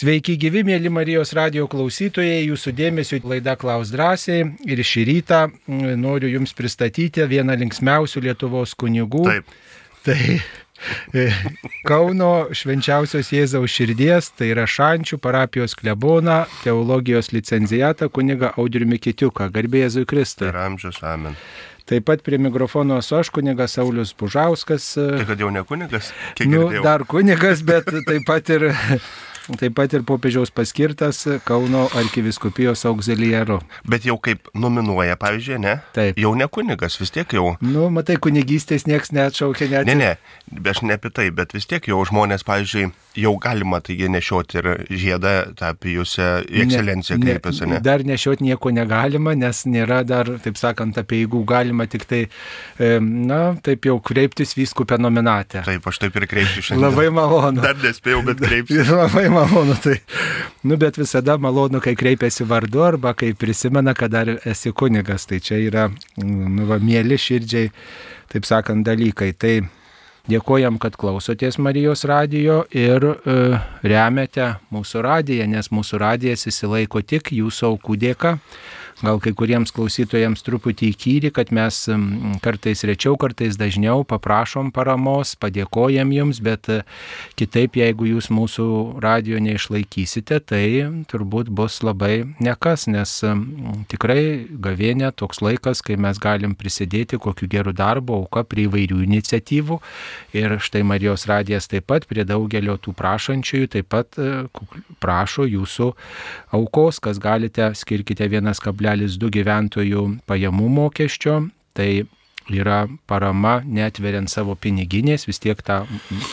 Sveiki gyvi, mėly Marijos radio klausytojai, jūsų dėmesio laida Klaus drąsiai ir šį rytą noriu Jums pristatyti vieną linksmiausių Lietuvos kunigų. Taip. Tai e, Kauno švenčiausios Jėzaus širdies, tai yra Šančių parapijos klebona, teologijos licenzijata kuniga Audriumi Kitiuką, garbė Jėzui Kristui. Ir amžius, amen. Taip pat prie mikrofono esu aš kunigas Saulis Bužauskas. Tai kad jau ne kunigas? Kiek Nu, girdėjau? dar kunigas, bet taip pat ir, taip pat ir popiežiaus paskirtas Kauno arkiviskupijos auxiliaru. Bet jau kaip nominuoja, pavyzdžiui, ne? Taip. Jau ne kunigas, vis tiek jau. Nu, matai, kunigystės niekas neatšaukė net. Ne, ne, aš ne apie tai, bet vis tiek jau žmonės, pavyzdžiui, jau galima taigi nešioti ir žiedą, tą pijusią ekscelenciją kreipiasi, ne? Dar nešiot nieko negalima, nes nėra dar, taip sakant, apie jeigu galima tik tai, na, taip jau kreiptis vyskupę nominatę. Taip, aš taip ir kreipsiu šiandien. Labai malonu. Dar nespėjau, bet kreipsiu. Labai malonu tai. Nu, bet visada malonu, kai kreipiasi vardu arba kai prisimena, kad dar esi kunigas. Tai čia yra, mm, nu, va, mėly širdžiai, taip sakant, dalykai. Tai dėkojam, kad klausotės Marijos radijo ir e, remiate mūsų radiją, nes mūsų radijas įsilaiko tik jūsų aukų dėka. Gal kai kuriems klausytojams truputį įkyri, kad mes kartais rečiau, kartais dažniau paprašom paramos, padėkojam jums, bet e, kitaip, jeigu jūs mūsų radio neišlaikysite, tai turbūt bus labai nekas, nes tikrai gavėnė toks laikas, kai mes galim prisidėti kokiu geru darbu, auka prie įvairių iniciatyvų. Ir štai Marijos radijas taip pat prie daugelio tų prašančiųjų taip pat e, prašo jūsų aukos, kas galite, skirkite 1,2 gyventojų pajamų mokesčio. Tai yra parama netveriant savo piniginės, vis tiek ta,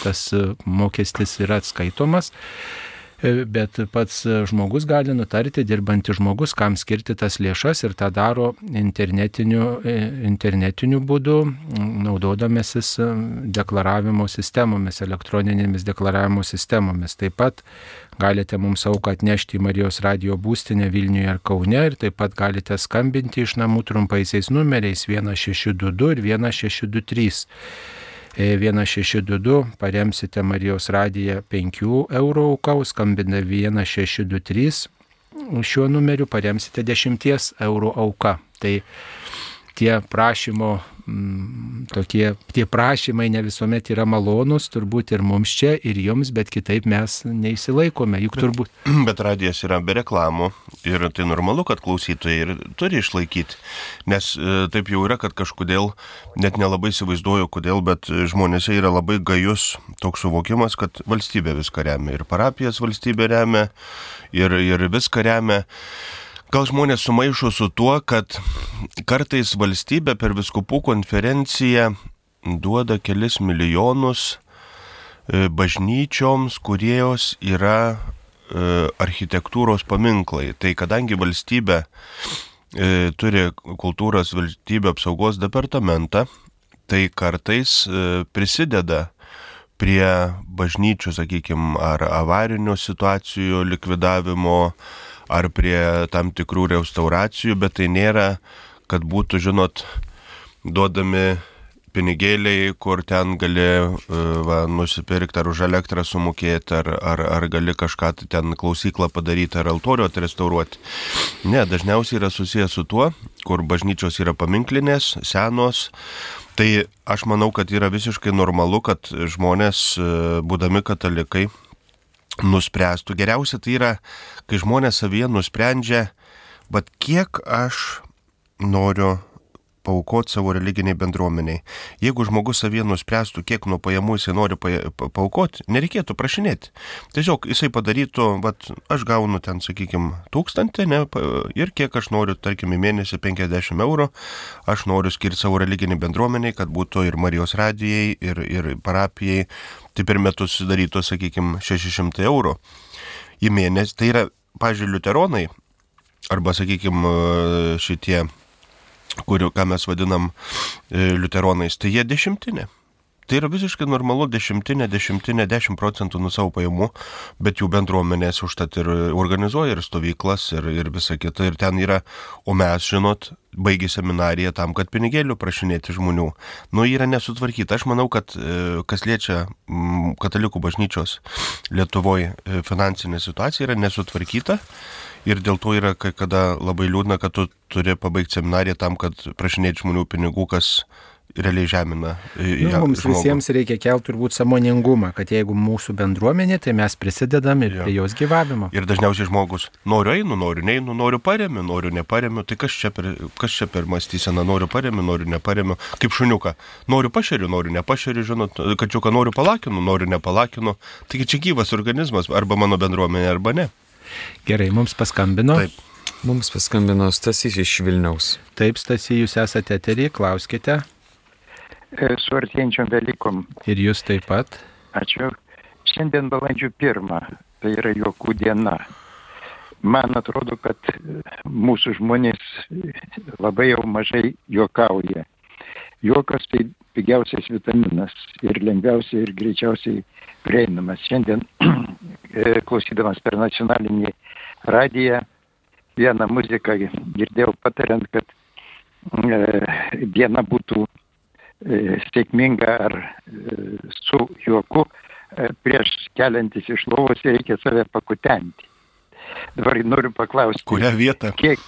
tas mokestis yra atskaitomas. E, Bet pats žmogus gali nutarti, dirbantis žmogus, kam skirti tas lėšas ir tą daro internetiniu, e, internetiniu būdu, naudodamasis e, deklaravimo sistemomis, elektroninėmis deklaravimo sistemomis. Taip pat galite mums auką atnešti į Marijos radio būstinę Vilniuje ar Kaune ir taip pat galite skambinti iš namų trumpaisiais numeriais 1622 ir 1623. E, 1622 paremsite Marijos radiją 5 eurų auką, skambina 1623 šiuo numeriu paremsite 10 eurų auką. Tai tie prašymo, mm, tokie, tie prašymai ne visuomet yra malonus, turbūt ir mums čia, ir jums, bet kitaip mes neįsilaikome. Juk turbūt. Bet radijas yra be reklamų ir tai normalu, kad klausytojai ir turi išlaikyti. Nes e, taip jau yra, kad kažkodėl, net nelabai įsivaizduoju kodėl, bet žmonėse yra labai gajus toks suvokimas, kad valstybė viską remia. Ir parapijas valstybė remia, ir, ir viską remia. Gal žmonės sumaišo su tuo, kad kartais valstybė per viskupų konferenciją duoda kelis milijonus e, bažnyčioms, kurios yra e, architektūros paminklai. Tai kadangi valstybė e, turi kultūros valstybė apsaugos departamentą, tai kartais prisideda prie bažnyčių, sakykime, ar avarinių situacijų likvidavimo, ar prie tam tikrų restauracijų, bet tai nėra, kad būtų, žinot, duodami pinigėliai, kur ten gali e, va, nusipirkti ar už elektrą sumokėti, ar, ar, ar gali kažką tai ten klausyklą padaryti, ar altorių atrestauruoti. Ne, dažniausiai yra susijęs su tuo, kur bažnyčios yra paminklinės, senos. Tai aš manau, kad yra visiškai normalu, kad žmonės, e, būdami katalikai, nuspręstų. Geriausia tai yra, kai žmonės savyje nusprendžia, bet kiek aš noriu paukoti savo religiniai bendruomeniai. Jeigu žmogus savyje nuspręstų, kiek nuo pajamų jisai nori paukoti, nereikėtų prašinėti. Tiesiog jisai padarytų, vat, aš gaunu ten, sakykime, tūkstantį ne, ir kiek aš noriu, tarkim, į mėnesį 50 eurų, aš noriu skirti savo religiniai bendruomeniai, kad būtų ir Marijos radijai, ir, ir parapijai, tai per metus sudarytų, sakykime, 600 eurų į mėnesį. Tai yra, pažiūrėjau, liuteronai, arba, sakykime, šitie kurių, ką mes vadinam e, liuteronais, tai jie dešimtinė. Tai yra visiškai normalu dešimtinė, dešimtinė, dešimt procentų nuo savo pajamų, bet jų bendruomenės užtat ir organizuoja ir stovyklas ir, ir visa kita. Ir ten yra, o mes, žinot, baigi seminariją tam, kad pinigėlių prašinėti žmonių. Nu, yra nesutvarkyta. Aš manau, kad e, kas liečia katalikų bažnyčios Lietuvoje finansinė situacija yra nesutvarkyta. Ir dėl to yra kada labai liūdna, kad tu turi pabaigti seminariją tam, kad prašinėti žmonių pinigų, kas realiai žemina. Nu, ja, mums žmogų. visiems reikia kelti turbūt samoningumą, kad jeigu mūsų bendruomenė, tai mes prisidedam ir ja. prie jos gyvavimo. Ir dažniausiai žmogus noriu einu, noriu neinu, noriu paremiu, noriu neparemiu, tai kas čia per, kas čia per mąstysena, noriu paremiu, noriu neparemiu, kaip šuniuką, noriu pašeriu, noriu nepašeriu, žinot, kačiuką noriu palakinu, noriu nepalakinu, taigi čia gyvas organizmas, arba mano bendruomenė, arba ne. Gerai, mums paskambino. Taip. Mums paskambino Stasys iš Vilniaus. Taip, Stasys, jūs esate eterį, klauskite. E, su artėjančiom Velykom. Ir jūs taip pat. Ačiū. Šiandien balandžio pirmą, tai yra juokų diena. Man atrodo, kad mūsų žmonės labai jau mažai juokauja. Juokas tai pigiausias vitaminas ir lengviausiai ir greičiausiai prieinamas. Šiandien e, klausydamas per nacionalinį radiją vieną muziką girdėjau patariant, kad e, diena būtų sėkminga ar e, su juoku e, prieš keliantis iš lovos reikia save pakutenti. Dabar noriu paklausti. Kurią vietą? Kiek,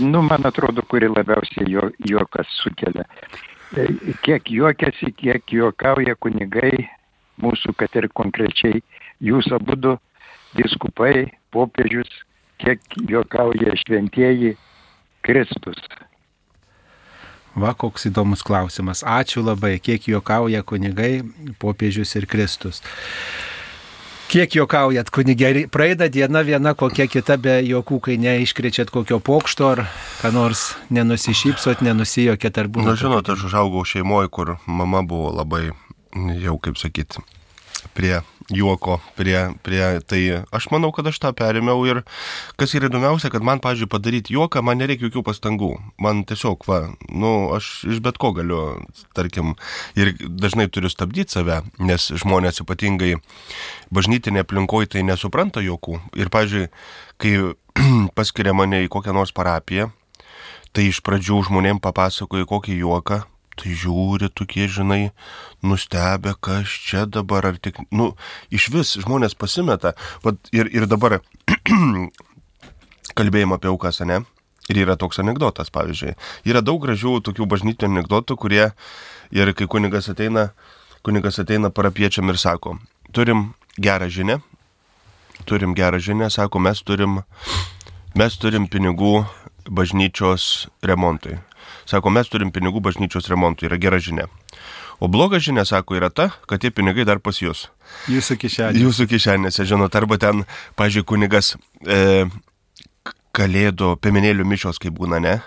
nu, man atrodo, kuri labiausiai jo, juokas sukelia. Kiek juokiasi, kiek juokauja kunigai, mūsų, kad ir konkrečiai jūs abu diskupai, popiežius, kiek juokauja šventieji Kristus. Va, koks įdomus klausimas. Ačiū labai, kiek juokauja kunigai, popiežius ir Kristus. Kiek juokaujat, kunigai, praeida diena viena, kokia kita be juokų, kai neiškrečiat kokio pokšto ar ką nors nenusišypsot, nenusijokėt ar būna. Na, žinot, aš užaugau šeimoje, kur mama buvo labai, jau kaip sakyti, prie juoko, prie, prie tai aš manau, kad aš tą perėmiau ir kas yra įdomiausia, kad man, pažiūrėjau, padaryti juoką, man nereikia jokių pastangų. Man tiesiog, va, nu, aš iš bet ko galiu, tarkim, ir dažnai turiu stabdyti save, nes žmonės ypatingai bažnytinė aplinkoje tai nesupranta juokų. Ir, pažiūrėjau, kai paskiria mane į kokią nors parapiją, tai iš pradžių žmonėm papasakoju kokį juoką, tai žiūri tokie, žinai, nustebę, kas čia dabar, ar tik, nu, iš vis žmonės pasimeta. Vat, ir, ir dabar kalbėjimo apie aukas, ne? Ir yra toks anegdotas, pavyzdžiui. Yra daug gražių tokių bažnytinių anegdotų, kurie, ir kai kunigas ateina, kunigas ateina parapiečiam ir sako, turim gerą žinę, turim gerą žinę, sako, mes turim, mes turim pinigų bažnyčios remontui. Sako, mes turim pinigų bažnyčios remontui, yra gera žinia. O bloga žinia, sako, yra ta, kad tie pinigai dar pas jūs. Jūsų kišenėse. Jūsų kišenėse, žinot, arba ten, pažiūrėjau, kunigas e, kalėdų piemenėlių mišios, kaip būna, ne?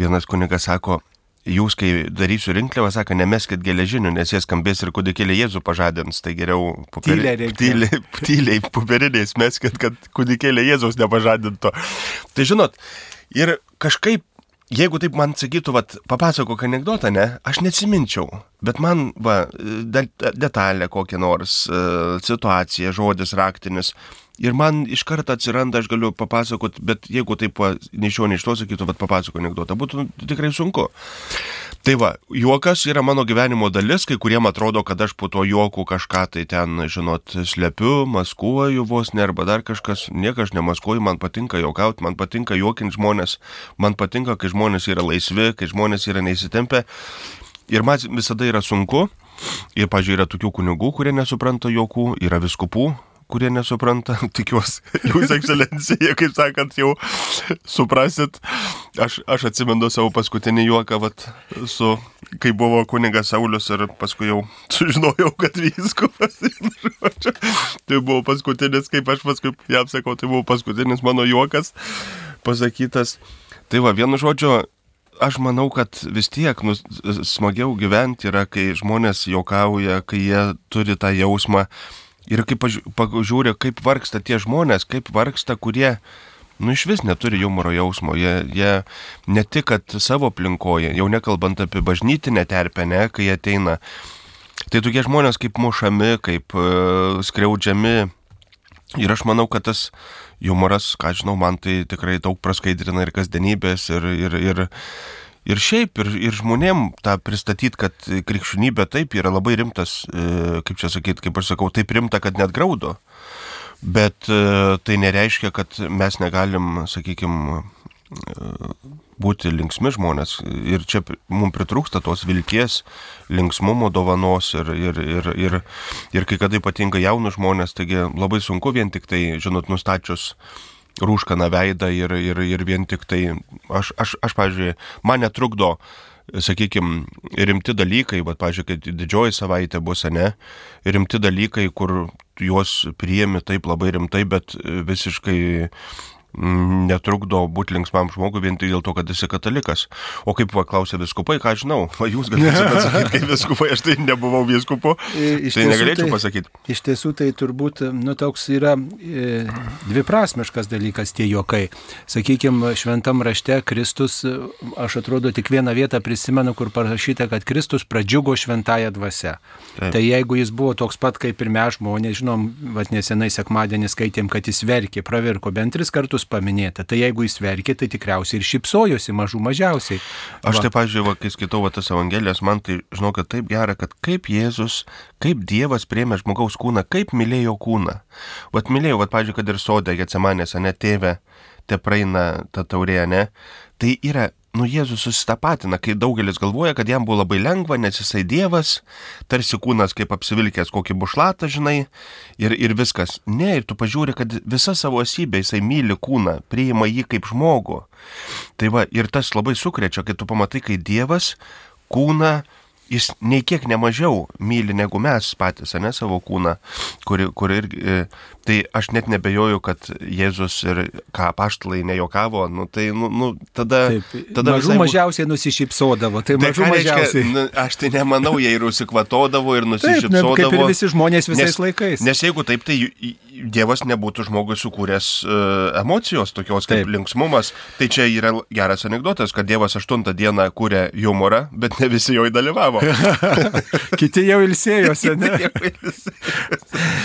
Vienas kunigas sako, jūs, kai darysiu rinkliavą, sako, nemeskit geležinių, nes jie skambės ir kūdikėlė Jėzų pažadins, tai geriau poperi... tyliai, tyliai popieriniais meskit, kad kūdikėlė Jėzaus nepažadintų. Tai žinot, ir kažkaip jeigu taip man sakytų, vat, papasakok anegdotą, ne, aš neatsiminčiau, bet man, va, de, detalė kokia nors, uh, situacija, žodis raktinis, ir man iš karto atsiranda, aš galiu papasakot, bet jeigu taip nei šio, nei iš to sakytų, vat, papasakok anegdotą, būtų tikrai sunku. Tai va, juokas yra mano gyvenimo dalis, kai kuriem atrodo, kad aš po to juoku kažką tai ten, žinot, slepiu, maskuoju vos ne arba dar kažkas, niekas nemaskuoju, man patinka juokauti, man patinka juokinti žmonės, man patinka, kai žmonės yra laisvi, kai žmonės yra neįsitempę. Ir man visada yra sunku, ir, pažiūrėjau, yra tokių kunigų, kurie nesupranta juokų, yra viskupų, kurie nesupranta, tikiuosi, jūs ekscelencija, kaip sakant, jau suprasit. Aš, aš atsimenu savo paskutinį juoką, vat, su, kai buvo kunigas Saulis ir paskui jau sužinojau, kad viskupas. tai buvo paskutinis, kaip aš paskui jam sakau, tai buvo paskutinis mano juokas pasakytas. Tai va, vienu žodžiu, aš manau, kad vis tiek nu, smagiau gyventi yra, kai žmonės juokauja, kai jie turi tą jausmą, Ir kaip pažiūrė, kaip vargsta tie žmonės, kaip vargsta, kurie, nu iš vis neturi humoro jausmo. Jie, jie ne tik, kad savo aplinkoje, jau nekalbant apie bažnytinę terpę, ne, kai ateina, Tai tokie žmonės kaip mušami, kaip uh, skriaudžiami. Ir aš manau, kad tas humoras, ką žinau, man tai tikrai daug praskaidrina ir kasdienybės, ir, ir, ir, ir šiaip, ir, ir žmonėm tą pristatyti, kad krikščionybė taip yra labai rimtas, uh, kaip čia sakyti, kaip aš sakau, taip rimta, kad net graudo. Bet uh, tai nereiškia, kad mes negalim, sakykime, būti linksmi žmonės. Ir čia mums pritrūksta tos vilties, linksmumo dovanos ir, ir, ir, ir, ir kai kada ypatingai jaunus žmonės, taigi labai sunku vien tik tai, žinot, nustačius rūškaną veidą ir, ir, ir vien tik tai, aš, aš, aš pažiūrėjau, man netrukdo sakykime, rimti dalykai, bet, pažiūrėk, kad didžioji savaitė bus, ne, rimti dalykai, kur juos priemi taip labai rimtai, bet visiškai netrukdo būti linksmam žmogui vien tik dėl to, kad esi katalikas. O kaip va klausė viskupai, ką žinau, va jūs galite atsakyti kaip viskupai, aš tai nebuvau viskupu, iš tai negalėčiau tai, pasakyti. Iš tiesų tai turbūt, nu, toks yra e, dviprasmiškas dalykas tie juokai. Sakykime, šventam rašte Kristus, aš atrodo tik vieną vietą prisimenu, kur parašyta, kad Kristus pradžiugo šventąją dvasę. Taip. Tai jeigu jis buvo toks pat kaip ir mes žmonės, žinom, va nesenai sekmadienį skaitėm, kad jis verkė, pravirko bent tris kartus Jėzus paminėta. Tai jeigu jis verkė, tai tikriausiai ir šipsojosi mažų mažiausiai. Va. Aš taip, pažiūrėjau, kai skaitau va, tas evangelijas, man tai žinau, kad taip gera, kad kaip Jėzus, kaip Dievas priemė žmogaus kūną, kaip mylėjo kūną. Vat mylėjau, vat, pažiūrėjau, kad ir sodė, Getsemanėse, ne tėvė, te praeina ta taurė, ne. Tai yra nu Jėzus susitapatina, kai daugelis galvoja, kad jam buvo labai lengva, nes jisai Dievas, tarsi kūnas kaip apsivilkęs kokį bušlatą, žinai, ir, ir viskas. Ne, ir tu pažiūri, kad visa savo esybė jisai myli kūną, priima jį kaip žmogų. Tai va, ir tas labai sukrečia, kai tu pamatai, kai Dievas kūną jis nei kiek nemažiau myli negu mes patys, ne savo kūną, kur, kur irgi, e, tai aš net nebejoju, kad Jėzus ir ką paštalai nejokavo, nu, tai nu, nu, tada... Taip, tada mažų mažiausiai nusišypsodavo, tai, tai mažų mažiausiai. Nu, aš tai nemanau, jie ir užsikvatodavo ir nusišypsodavo. Taip, kaip ir visi žmonės visais nes, laikais. Nes jeigu taip, tai Dievas nebūtų žmogui sukūręs uh, emocijos tokios kaip taip. linksmumas. Tai čia yra geras anegdotas, kad Dievas aštuntą dieną kūrė humorą, bet ne visi jo įdalyvavo. Kiti jau ilsėjosi, ne?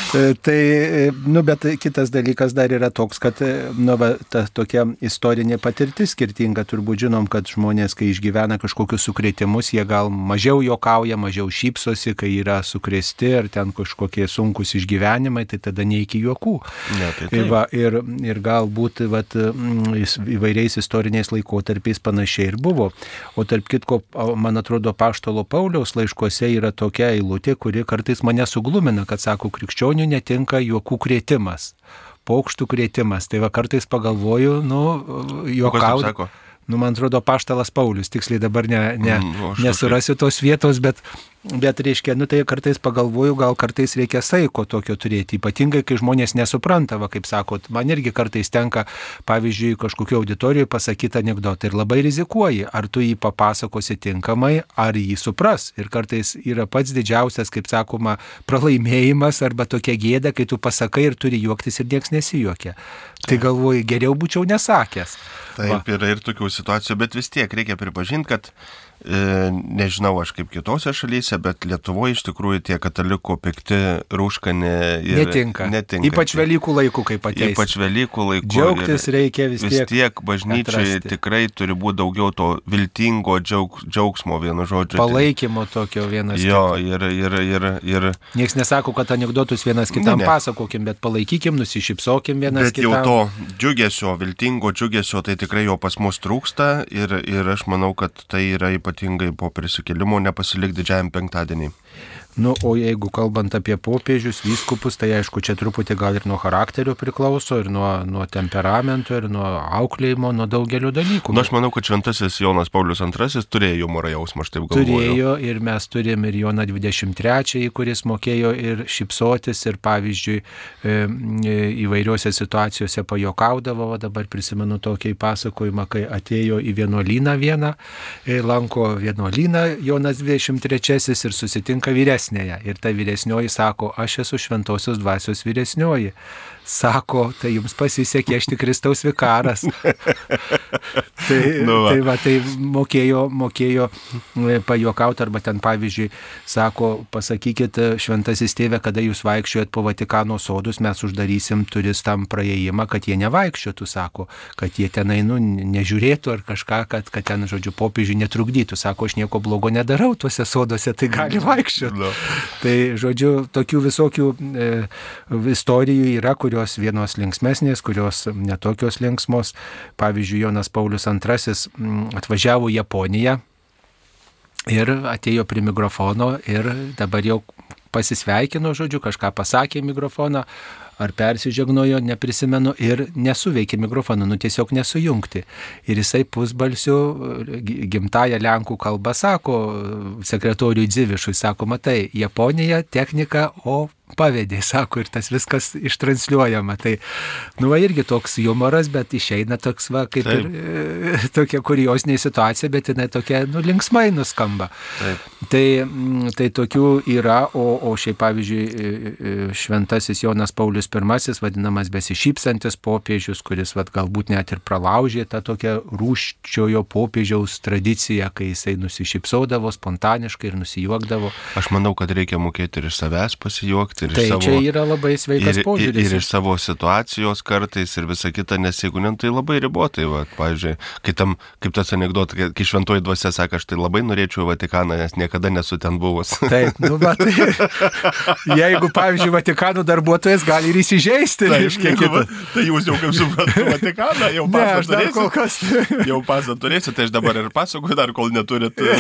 E, tai, e, nu, bet kitas dalykas dar yra toks, kad, e, nu, va, ta tokia istorinė patirtis skirtinga. Turbūt žinom, kad žmonės, kai išgyvena kažkokius sukrėtimus, jie gal mažiau jokauja, mažiau šypsosi, kai yra sukrėsti ar ten kažkokie sunkus išgyvenimai, tai tada ne iki juokų. Ne, tai ir, va, ir, ir galbūt vat, įvairiais istoriniais laikotarpiais panašiai ir buvo. O tarp kitko, man atrodo, paštalo Pauliaus laiškuose yra tokia eilutė, kuri kartais mane suglumina, kad sako, krikščionių netinka juokų krėtimas, paukštų krėtimas. Tai va kartais pagalvoju, nu, juokauju. Nu, man atrodo, paštalas Paulius, tiksliai dabar ne, ne, mm, nesurasiu tos vietos, bet Bet reiškia, nu tai kartais pagalvoju, gal kartais reikia saiko tokio turėti, ypatingai kai žmonės nesupranta, va kaip sakot, man irgi kartais tenka, pavyzdžiui, kažkokio auditorijoje pasakyti anegdotą ir labai rizikuoji, ar tu jį papasakosi tinkamai, ar jį supras. Ir kartais yra pats didžiausias, kaip sakoma, pralaimėjimas arba tokia gėda, kai tu pasakai ir turi juoktis ir niekas nesijuokia. Tai galvoju, geriau būčiau nesakęs. Taip, va. yra ir tokių situacijų, bet vis tiek reikia pripažinti, kad nežinau aš kaip kitose šalyse, bet Lietuvoje iš tikrųjų tie katalikų pikti rūškani ir netinka. netinka. Ypač Velykų laikų, kaip ateis. Ypač Velykų laikų. Džiaugtis reikia vis tiek. Vis tiek bažnyčiai atrasti. tikrai turi būti daugiau to viltingo džiaug, džiaugsmo, vienu žodžiu. Palaikymo tokio vienas. Jo, ir, ir, ir, ir. Niekas nesako, kad anegdotus vienas kitam ne, ne. pasakokim, bet palaikykim, nusišypsokim vienas bet kitam. Bet jau to džiugesio, viltingo džiugesio, tai tikrai jo pas mus trūksta ir, ir aš manau, kad tai yra ypač ypatingai po prisikėlimo nepasilik didžiajam penktadienį. Nu, o jeigu kalbant apie popiežius, vyskupus, tai aišku, čia truputį gal ir nuo charakterio priklauso, ir nuo, nuo temperamento, ir nuo auklėjimo, nuo daugelio dalykų. Na, aš manau, kad šventasis Jonas Paulius II turėjo humoro jausmą, aš taip galvoju. Turėjo ir mes turim ir Joną 23, kuris mokėjo ir šipsotis, ir pavyzdžiui, e, įvairiuose situacijose pajokaudavo, o dabar prisimenu tokį pasakojimą, kai atėjo į vienuolyną vieną, e, lanko vienuolyną Jonas 23 ir susitinka vyresnį vyresnėje. Ir ta vyresnioji sako, aš esu šventosios dvasios vyresnioji. Sako, tai jums pasisekė, aš tik Kristaus vikaras. tai, Nu va. tai, va, tai mokėjo, mokėjo pajokauti arba ten pavyzdžiui, sako, pasakykit šventasis tėve, kada jūs vaikščiojat po Vatikano sodus, mes uždarysim turistam praėjimą, kad jie nevaikščiotų, sako, kad jie tenai nu, nežiūrėtų ar kažką, kad, kad ten, žodžiu, popiežiui netrukdytų. Sako, aš nieko blogo nedarau tuose soduose, tai gali vaikščioti. Nu. Tai, žodžiu, tokių visokių e, istorijų yra, kurios vienos linksmesnės, kurios netokios linksmos. Pavyzdžiui, Jonas Paulius II mm, atvažiavo į Japoniją ir atėjo prie mikrofono ir dabar jau pasisveikino, žodžiu, kažką pasakė į mikrofoną, ar persižegnojo, neprisimenu, ir nesuveikė mikrofoną, nu tiesiog nesujungti. Ir jisai pusbalsiu gi- gimtają lenkų kalbą sako sekretoriui Dzivišui, sako, matai, Japonija technika, o pavedė, sako, ir tas viskas ištransliuojama. Tai, nu, va, irgi toks humoras, bet išeina toks, va, kaip Taip. ir e, tokia kuriozinė situacija, bet jinai tokia, nu, linksmai nuskamba. Taip. Tai, mm, tai tokių yra, o, o šiaip pavyzdžiui, e, e, šventasis Jonas Paulius I, vadinamas besišypsantis popiežius, kuris vat, galbūt net ir pralaužė tą tokią rūščiojo popiežiaus tradiciją, kai jisai nusišypsaudavo spontaniškai ir nusijuokdavo. Aš manau, kad reikia mokėti ir iš savęs pasijuokti, ir Tai iš savo... čia yra labai sveikas ir, ir, požiūris. ir iš savo situacijos kartais ir visa kita, nes jeigu ne, tai labai ribotai, va, pavyzdžiui, kai tam, kaip tas anegdotas, kai- šventoji dvasia sako, aš tai labai norėčiau Vatikaną, nes niekada nesu ten buvus. Taip, nu, bet jeigu, pavyzdžiui, Vatikano darbuotojas gali ir įsižeisti, reiškia kitą. tai jūs jau kaip suprantu Vatikaną, jau kol kas. Jau pasą turėsit, tai aš dabar ir pasakoju, dar kol neturit e,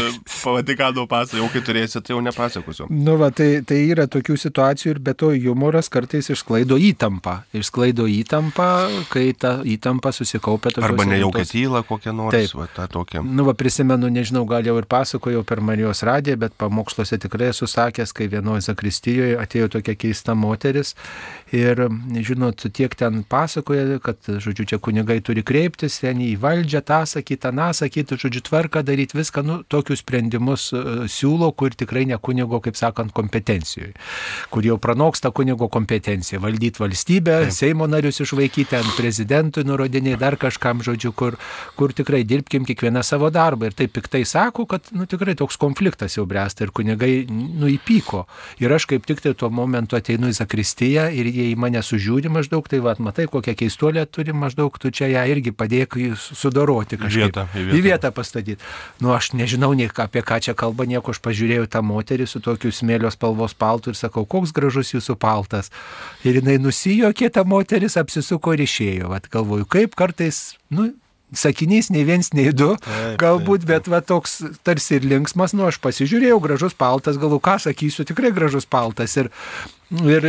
Vatikano pasą, jau kai turėsit, tai jau nepasakosiu. Nu, va, tai, tai yra tokių situacijų ir be to humoras kartais išsklaido įtampą. Išsklaido įtampą, kai ta įtampa susikaupia tokiuose Arba nejaukia tyla kokia nors, Taip. va, tą tokią. Nu, va, prisimenu, nežinau, gal jau ir pasakojau per Marijos radiją, bet pamoksluose tikrai esu sakęs, kai vienoje Zakristijoje atėjo tokia keista moteris ir, žinot, tiek ten pasakoja, kad, žodžiu, čia kunigai turi kreiptis, ten į valdžią, tą sakyti, tą sakyti, žodžiu, tvarką daryti, viską, nu, tokius sprendimus uh, siūlo, kur tikrai ne kunigo, kaip sakant, kompetencijoje, kur jau pranoksta kunigo kompetencija, valdyti valstybę, Taip. Seimo narius išvaikyti, ant prezidentui nurodiniai, dar kažkam, žodžiu, kur, kur tikrai dirbkim kiekvieną savo darbą. Ir taip piktai sako, kad, nu, tikrai toks konfliktas jau bręsta ir kunigai, nu, įpyko. Ir aš kaip tik tai tuo momentu ateinu į Zakristiją ir jie į mane sužiūri maždaug, tai vad, matai, kokią keistuolę turi maždaug, tu čia ją irgi padėk sudoroti kažkaip. vietą, į vietą. Į vietą pastatyti. Nu, aš nežinau nei apie ką čia kalba, nieko, aš pažiūrėjau tą moterį su tokiu smėlio spalvos paltu ir sakau, koks gražus jūsų paltas. Ir jinai nusijokė, ta moteris apsisuko ir išėjo. Vat galvoju, kaip kartais, nu, sakinys nei viens, nei du, Taip, galbūt, bet va toks tarsi ir linksmas, nu aš pasižiūrėjau, gražus paltas, galvoju, ką sakysiu, tikrai gražus paltas. Ir, ir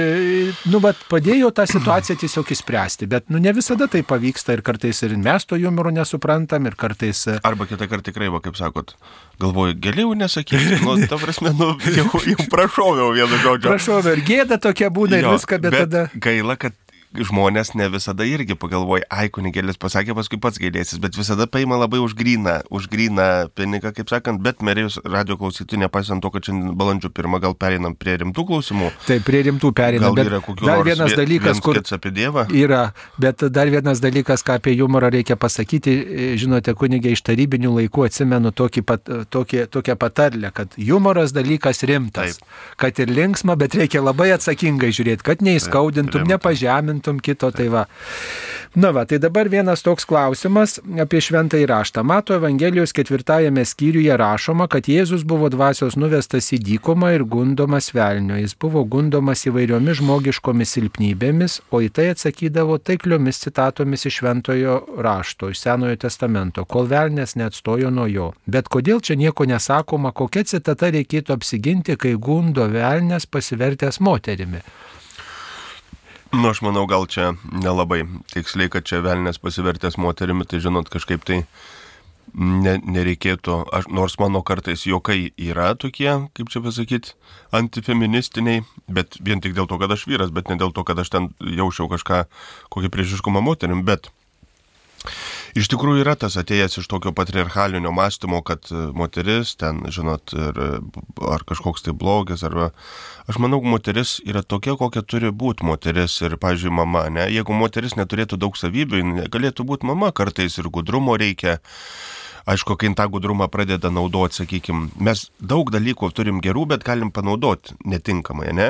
nu, bet padėjo tą situaciją tiesiog įspręsti, bet, nu, ne visada tai pavyksta ir kartais ir mes to humoro nesuprantam ir kartais... e, Arba kitą kartą tikrai, va, kaip sakot, galvoju, geriau nesakyti, nu, ta prasme, nu, jau, jau prašoviau vienu žodžiu. Prašau, ir gėda tokia būna ir Jo, viską, bet, bet tada... Gaila, kad žmonės ne visada irgi pagalvoja, ai, kunigėlis pasakė, paskui pats gailėsis, bet visada paima labai už gryną, už gryną pinigą, kaip sakant, bet merijus radio klausytojų, nepaisant to, kad šiandien balandžio pirmą gal pereinam prie rimtų klausimų. Taip, prie rimtų pereinam. Gal bet yra kokių Dar vienas vie- dalykas, kur apie Dievą? yra, bet dar vienas dalykas, ką apie humorą reikia pasakyti, e, žinote, kunigė iš tarybinių laikų atsimenu tokį pat, tokį, tokią patarlę, kad humoras dalykas rimtas, Taip. kad ir linksma, bet reikia labai atsakingai žiūrėti, kad neįskaudintum, rimta. Nepažemintum kito. Tai va. Na va, tai dabar vienas toks klausimas apie šventąjį raštą. Mato Evangelijos ketvirtajame skyriuje rašoma, kad Jėzus buvo dvasios nuvestas į dykumą ir gundomas velnio. Jis buvo gundomas įvairiomis žmogiškomis silpnybėmis, o į tai atsakydavo taikliomis citatomis iš šventojo rašto, iš Senojo testamento, kol velnės neatstojo nuo jo. Bet kodėl čia nieko nesakoma, kokia citata reikėtų apsiginti, kai gundo velnės pasivertęs moterimi? Nu, aš manau, gal čia nelabai tiksliai, kad čia velnės pasivertęs moterimi, tai žinot, kažkaip tai ne, nereikėtų, aš, nors mano kartais juokai yra tokie, kaip čia pasakyti, antifeministiniai, bet vien tik dėl to, kad aš vyras, bet ne dėl to, kad aš ten jaučiau kažką, kokį priešiškumą moterim, bet Iš tikrųjų yra tas atėjęs iš tokio patriarchalinio mąstymo, kad e, moteris ten, žinot, ir, e, ar kažkoks tai blogis, ar... Aš manau, moteris yra tokia, kokia turi būti moteris ir, pažiūrėjau, mama, ne? Jeigu moteris neturėtų daug savybių, galėtų būti mama, kartais ir gudrumo reikia. Aišku, kai tą gudrumą pradeda naudoti, sakykime, mes daug dalykų turim gerų, bet galim panaudoti netinkamai, ne?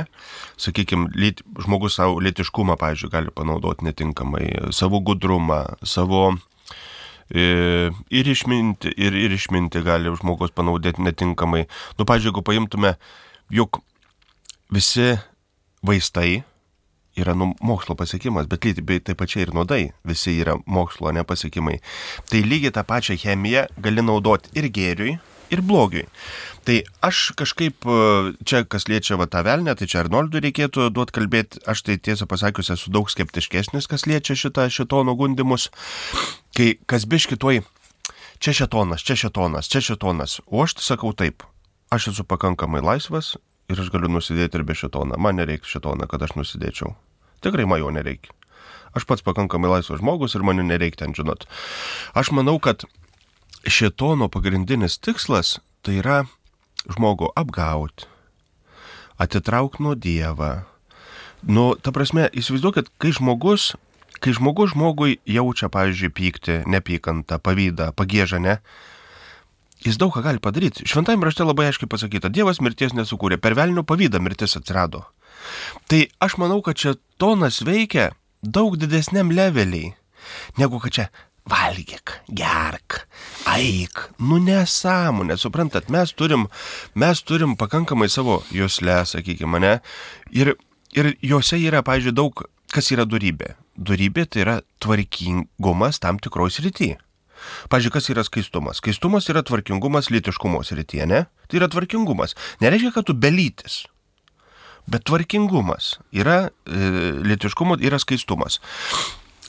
Sakykime, lyt, žmogus savo lėtiškumą, pavyzdžiui, gali panaudoti netinkamai, savo gudrumą, savo ir išminti, ir, ir išminti gali žmogus panaudoti netinkamai. Nu, pažiūrėjau, jeigu paimtume, juk visi vaistai yra nu, mokslo pasiekimas, bet lygiai taip pačiai ir nuodai, visi yra mokslo nepasiekimai. Tai lygiai tą pačią chemiją gali naudoti ir gėriui, ir blogiui. Tai aš kažkaip, e, čia kas liečia va tą velnę, tai čia Arnoldui reikėtų duoti kalbėti, aš tai tiesą pasakius esu daug skeptiškesnis, kas liečia šitą šitono gundimus, kai kas biškitoj, čia šitonas, čia šitonas, čia šitonas, o aš tai sakau taip, aš esu pakankamai laisvas ir aš galiu nusidėti ir be šitoną, man nereikia šitoną, kad aš nusidėčiau. Tikrai man jo nereikia. Aš pats pakankamai laisvas žmogus ir man nereikia ten žinot. Aš manau, kad šitono pagrindinis tikslas tai yra žmogų apgauti, atitraukti nuo Dievą. Nu, ta prasme, įsivaizduokit, kai žmogus, kai žmogus žmogui jaučia, pavyzdžiui, pyktį, nepykantą, pavydą, pagėžą, ne, jis daug ką gali padaryti. Šventajame rašte labai aiškiai pasakyta, Dievas mirties nesukūrė, per velnių pavydą mirtis atsirado. Tai aš manau, kad čia tonas veikia daug didesniam leveliai, negu kad čia valgyk, gerk, eik, nu nesąmonė, suprantat, mes turim, mes turim pakankamai savo jūslę, sakykime, mane, ir, ir juose yra, pažiūrėjau, daug, kas yra durybė. Durybė tai yra tvarkingumas tam tikros rytyje. Pavyzdžiui, kas yra skaistumas? Skaistumas yra tvarkingumas lytiškumo srityje, ne? Tai yra tvarkingumas. Nereiškia, kad tu belytis. Bet tvarkingumas yra, e, lytiškumo yra skaistumas.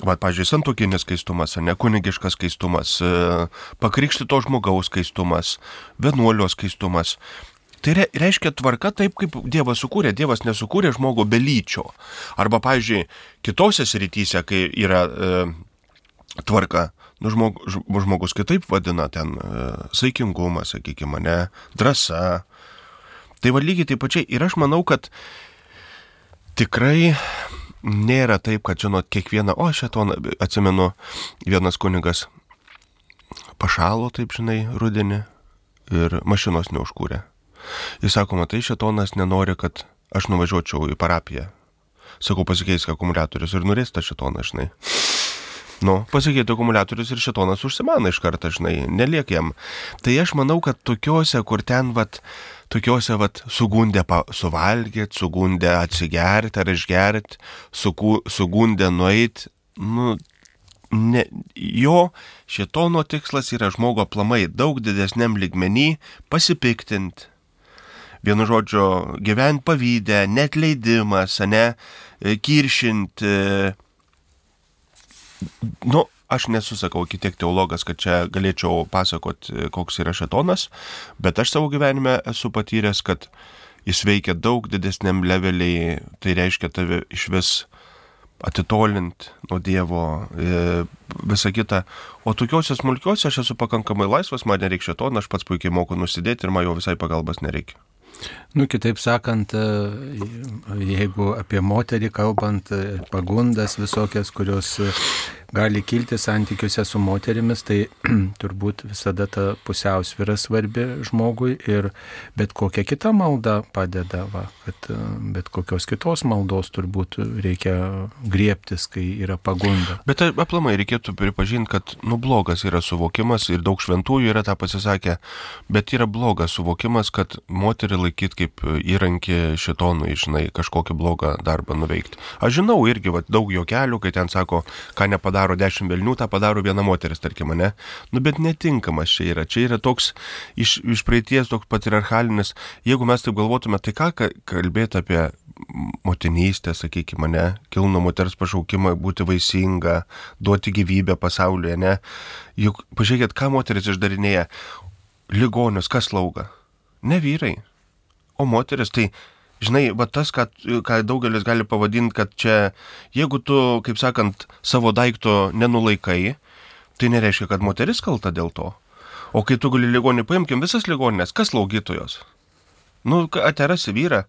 Va, pažiūrėjau, santokinis skaistumas, ne kunigiškas skaistumas, e, pakrikštito žmogaus skaistumas, vienuolio skaistumas. Tai re, reiškia tvarka taip, kaip Dievas sukūrė. Dievas nesukūrė žmogų belyčio. Arba, pavyzdžiui, kitose srityse, kai yra e, tvarka, nu, žmog, žmogus kitaip vadina ten e, saikingumas, sakykime, ne, drąsa. Tai va lygiai taip pačiai. Ir aš manau, kad tikrai nėra taip, kad, žinot, kiekvieną, o šetoną, atsimenu, vienas kunigas pašalo, taip žinai, rudenį ir mašinos neužkūrė. Jis sako, matai, šetonas nenori, kad aš nuvažiuočiau į parapiją. Sakau, pasikeisk akumuliatorius ir norės tą šetoną, žinai. Nu, pasikeitė akumuliatorius ir šitonas užsimana iš karto, žinai, neliek jam. Tai aš manau, kad tokiuose, kur ten, vat, tokiuose, vat, sugundė suvalgyti, sugundė atsigerti ar išgerti, sugundė nueiti, nu, ne, jo šitono tikslas yra žmogo aplamai daug didesniam ligmenį pasipiktinti. Vienu žodžiu, gyventi pavydę, net leidimas, ne, kiršinti, nu, aš nesusakau iki tiek teologas, kad čia galėčiau pasakot, koks yra šetonas, bet aš savo gyvenime esu patyręs, kad jis veikia daug didesniam leveliai, tai reiškia tave iš vis atitolint nuo Dievo, e, visą kitą. O tokiuose smulkiuose aš esu pakankamai laisvas, man nereikia šetoną, aš pats puikiai moku nusidėti ir man jo visai pagalbas nereikia. Nu, kitaip sakant, e, jeigu apie moterį kalbant, e, pagundas visokias, kurios gali kilti santykiuose su moterimis, tai turbūt visada ta pusiausvyra svarbi žmogui ir bet kokia kita malda padeda, va, kad e, bet kokios kitos maldos turbūt reikia griebtis, kai yra pagunda. Bet aplamai reikėtų pripažinti, kad nu blogas yra suvokimas ir daug šventųjų yra tą pasisakę, bet yra blogas suvokimas, kad moterį laikyti kaip įrankį šitonui, žinai, kažkokį blogą darbą nuveikti. Aš žinau irgi va, daug jo kelių, kai ten sako, ką nepadaro padaro dešimt velnių, tą padaro viena moteris, tarkim, ne? Nu, bet netinkamas čia yra. Čia yra toks iš, iš praeities toks patriarchalinis. Jeigu mes taip galvotume, tai ką kalbėti apie motinystę, sakykime, ne, kilno moters pašaukimą būti vaisinga, duoti gyvybę pasaulyje, ne. Juk pažiūrėkit, ką moteris išdarinėja. Ligonius, kas slauga? Ne vyrai, o moteris. Tai žinai, va tas, ką, ką daugelis gali pavadinti, kad čia, jeigu tu, kaip sakant, savo daikto nenulaikai, tai nereiškia, kad moteris kalta dėl to. O kai tu gali ligonį, paimkim visas ligoninės, kas laugytojos? Nu, aterasi vyrą.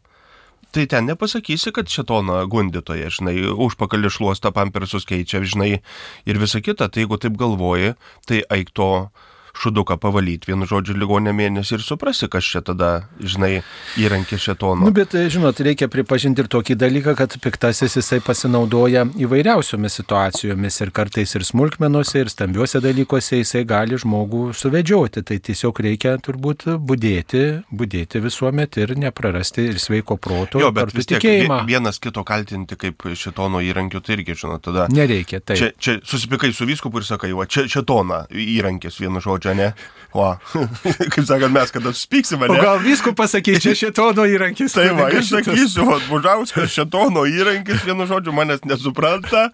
Tai ten nepasakysi, kad šitoną gundytoje, žinai, užpakalį šluostą pampersus keičia, žinai, ir visa kita. Tai jeigu taip galvoji, tai eik to šuduką pavalyti, vienu žodžiu, ligonė mėnesį ir suprasi, kas čia tada, žinai, įrankė šetono. Nu, bet, žinot, reikia pripažinti ir tokį dalyką, kad piktasis jisai pasinaudoja įvairiausiomis situacijomis ir kartais ir smulkmenuose, ir stambiuose dalykuose jisai gali žmogų suvedžioti. Tai tiesiog reikia turbūt būdėti, būdėti visuomet ir neprarasti ir sveiko proto. Jo, bet vis tiek tikėjimą. vienas kito kaltinti kaip šitono įrankiu, tai irgi, žinot, tada. Nereikia, tai. Čia, čia susipikai su viskupu ir sakai, va, čia šitoną įrankis vienu žodžiu čia, ne? O, kaip sakant, mes kada suspyksime, ne? O gal visko pasakyti, čia šetono įrankis. Tai va, aš sakysiu, o Bužauskas šetono įrankis, vienu žodžiu, manęs nesupranta,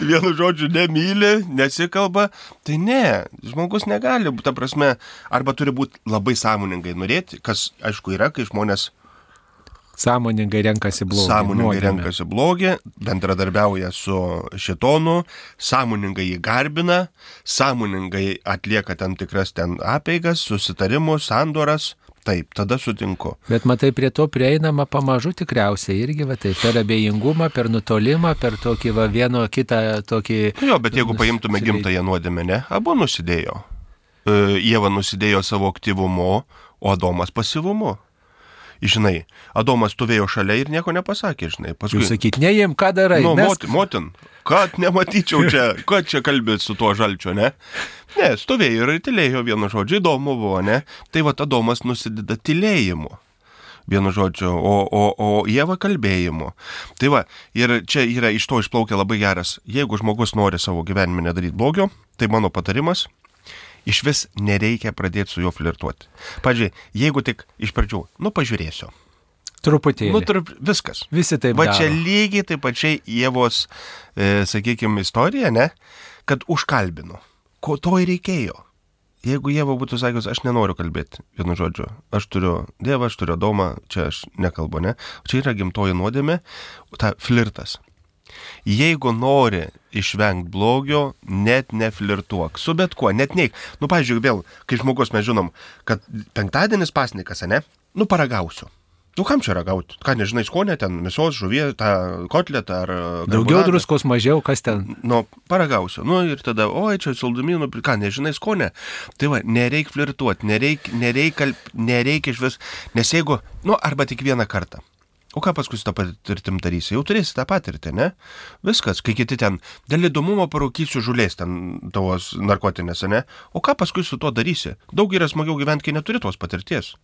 vienu žodžiu, nemyli, nesikalba. Tai ne, žmogus negali, ta prasme, arba turi būti labai sąmoningai norėti, kas, aišku, yra, kai žmonės Sąmoningai renkasi blogį. Sąmoningai nuodėmė. renkasi blogį, bendradarbiauja su šitonu, sąmoningai jį garbina, sąmoningai atlieka tam tikras ten apeigas, susitarimus, sandoras. Taip, tada sutinku. Bet matai, prie to prieinama pamažu tikriausiai irgi, va, tai per abejingumą, per nutolimą, per tokį va, vieno kitą tokį... Jo, bet jeigu paimtume gimtąją nuodėmę, ne, abu nusidėjo. E, Jėva nusidėjo savo aktyvumu, o Adomas pasivumu žinai, Adomas stovėjo šalia ir nieko nepasakė, žinai. Paskui... Jūs sakyt, neim, ką darai? Nu, mes... motin, motin, kad nematyčiau čia, kad čia kalbėt su tuo žalčiu, ne? Ne, stovėjo ir tylėjo vienu žodžiu, įdomu buvo, ne? Tai va, Adomas nusideda tylėjimu vienu žodžiu, o, o, o Jėva kalbėjimu. Tai va, ir čia yra iš to išplaukia labai geras, jeigu žmogus nori savo gyvenime nedaryti blogio, tai mano patarimas iš vis nereikia pradėti su juo flirtuoti. Pavyzdžiui, jeigu tik iš pradžių, nu pažiūrėsiu. Truputėlį. Nu, trup, viskas. Visi taip. Va čia lygiai taip pačiai Jėvos, e, sakykime, istorija, ne, kad užkalbinu. Ko to ir reikėjo. Jeigu Jėva būtų sakęs, aš nenoriu kalbėti, vienu žodžiu, aš turiu Dievą, aš turiu domą, čia aš nekalbu, ne, čia yra gimtoji nuodėmė, ta flirtas. Jeigu nori išvengti blogio, net neflirtuok. Su bet kuo, net neik. Nu, pažiūrėk, vėl, kai žmogus mes žinom, kad penktadienis pasnikas, ne? Nu, paragausiu. Nu, kam čia ragauti? Ką, nežinai, skonė ten, mėsos, žuvie, tą kotletą ar... Daugiau druskos, mažiau, kas ten? Nu, paragausiu. Nu, ir tada, oi, čia saldumynų, ką, nežinai, skonė. Tai va, nereik flirtuoti, nereik, nereik, nereik iš vis, nes jeigu, nu, arba tik vieną kartą. O ką paskui su tą patirtim darysi? Jau turėsi tą patirtį, ne? Viskas, kai kiti ten dėl įdomumo parūkysiu žulės ten tavos narkotinės, ne? O ką paskui su tuo darysi? Daug yra smagiau gyventi, kai neturi tos patirties.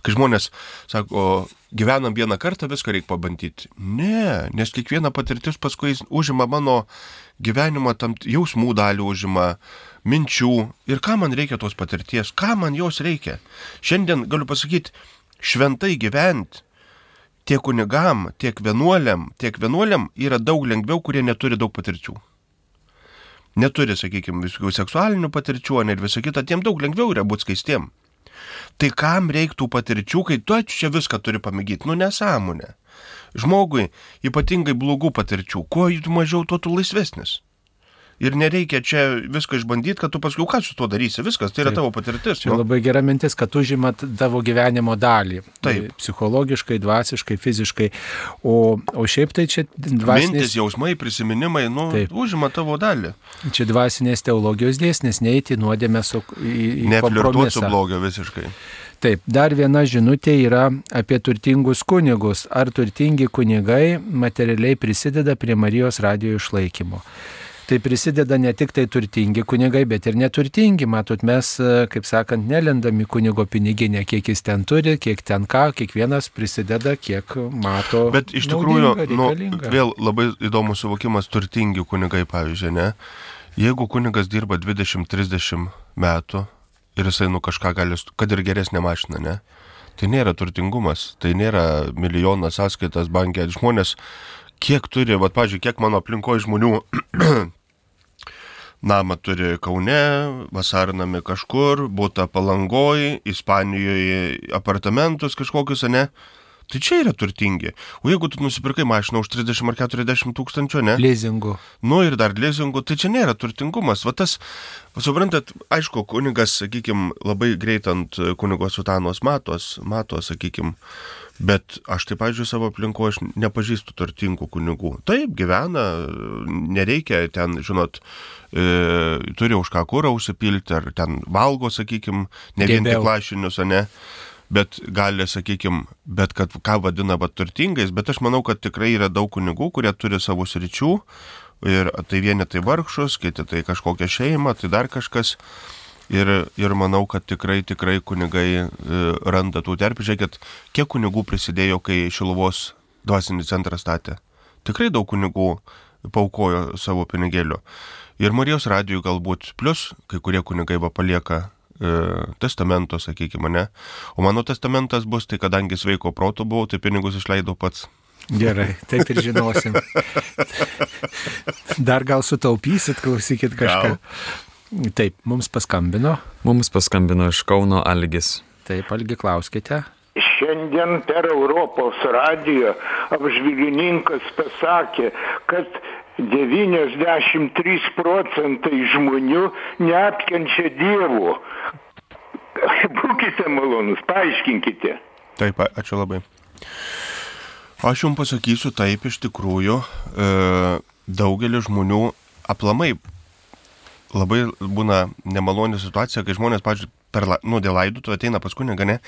Kai žmonės sako, gyvenam vieną kartą, viską reikia pabandyti. Ne, nes kiekviena patirtis paskui užima mano gyvenimo tam jausmų dalį, užima minčių. Ir ką man reikia tos patirties, ką man jos reikia. Šiandien galiu pasakyti, šventai gyventi tiek kunigam, tiek vienuoliam, tiek vienuoliam yra daug lengviau, kurie neturi daug patirčių. Neturi, sakykime, visokių seksualinių patirčių, net visą kitą, tiem daug lengviau yra būti skaistiem. Tai kam reiktų patirčių, kai tu čia viską turi pamėgyti? Nu nesąmonė. Žmogui ypatingai blogų patirčių, kuo jų mažiau, tuo tu laisvesnis. Ir nereikia čia viską išbandyti, kad tu paskui ką su tuo darysi. Viskas, tai yra Taip. tavo patirtis. Tai labai gera mintis, kad užima tavo gyvenimo dalį. Taip. Psichologiškai, dvasiškai, fiziškai. O, o šiaip tai čia dvasinės... Mintis, jausmai, prisiminimai, nu, Taip. užima tavo dalį. Čia dvasinės teologijos dėsnis, neįti nuodėmę su... Neflirtuoti su blogio visiškai. Taip, dar viena žinutė yra apie turtingus kunigus. Ar turtingi kunigai materialiai prisideda prie Marijos radijo išlaikymo? Tai prisideda ne tik tai turtingi kunigai, bet ir neturtingi. Matot, mes, e, kaip sakant, nelendami kunigo piniginė, kiek jis ten turi, kiek ten ką, kiekvienas prisideda, kiek mato. Bet iš tikrųjų, nu, vėl labai įdomus suvokimas turtingi kunigai, pavyzdžiui, ne? Jeigu kunigas dirba 20-30 metų ir jisai nu kažką gali, kad ir geresnė mašina, ne? Tai nėra turtingumas, tai nėra milijonas sąskaitas bankė. Žmonės, kiek turi, va, pažiūrėjau, kiek mano aplinkoje žmonių namą turi Kaune, vasarinami kažkur, būta palangoj, Ispanijoje apartamentus kažkokius, ne? Tai čia yra turtingi. O jeigu tu nusipirkai mašiną už 30 ar 40 tūkstančių, ne? Leasingu. Nu ir dar leasingu, tai čia nėra turtingumas. Va tas, suprantat, aišku, kunigas, sakykime, labai greit ant kunigo sutanos matos, mato, sakykime, bet aš taip, pažiūrėjau, savo aplinko, aš nepažįstu turtingų kunigų. Taip, gyvena, nereikia ten, žinot, e, turi už ką kurą užsipilti, ar ten valgo, sakykime, ne vien tik lašinius, ne bet gali, sakykime, bet kad ką vadina va turtingais, bet aš manau, kad tikrai yra daug kunigų, kurie turi savo sričių ir tai vieni tai vargšus, kiti tai kažkokią šeimą, tai dar kažkas. Ir, ir manau, kad tikrai, tikrai kunigai e, randa tų terpių. Žiūrėkit, kiek kunigų prisidėjo, kai Šiluvos dvasinį centrą statė. Tikrai daug kunigų paukojo savo pinigėlių. Ir Marijos radijų galbūt, plus kai kurie kunigai va palieka e, testamento, sakykime, ne. O mano testamentas bus, tai kadangi sveiko proto buvau, tai pinigus išleidau pats. Gerai, taip ir žinosim. Dar gal sutaupysit, klausykit kažką. Taip, mums paskambino. Mums paskambino iš Kauno Algis. Taip, algi klauskite. Šiandien per Europos radiją apžvilgininkas pasakė, kad 93 procentai žmonių neapkenčia Dievo. Būkite malonus, paaiškinkite. Taip, a- ačiū labai. Aš jums pasakysiu taip, iš tikrųjų, e, daugelis žmonių aplamai labai būna nemaloni situacija, kai žmonės, pavyzdžiui, per, nu, dėl laidotų ateina pas kunigą, ne,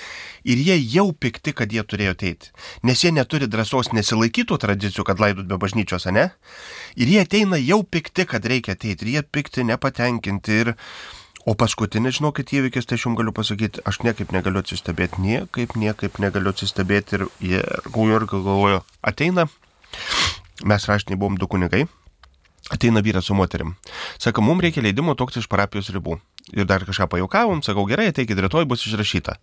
ir jie jau pikti, kad jie turėjo ateiti. Nes jie neturi drąsos nesilaikytų tradicijų, kad laidot be bažnyčios, ne? Ir jie ateina jau pikti, kad reikia ateiti. Ir jie pikti, nepatenkinti. Ir... O paskutinis, žinokit, įvykis, tai aš jums galiu pasakyti, aš niekaip negaliu atsistebėti, niekaip, niekaip negaliu atsistebėti. Ir jie ir galvoju, ateina, mes raštiniai buvom du kunigai, ateina vyras su moterim. Sako, mums reikia leidimo toks iš parapijos ribų. Ir dar kažką pajaukavom, sakau, gerai, ateikit, rytoj bus išrašyta.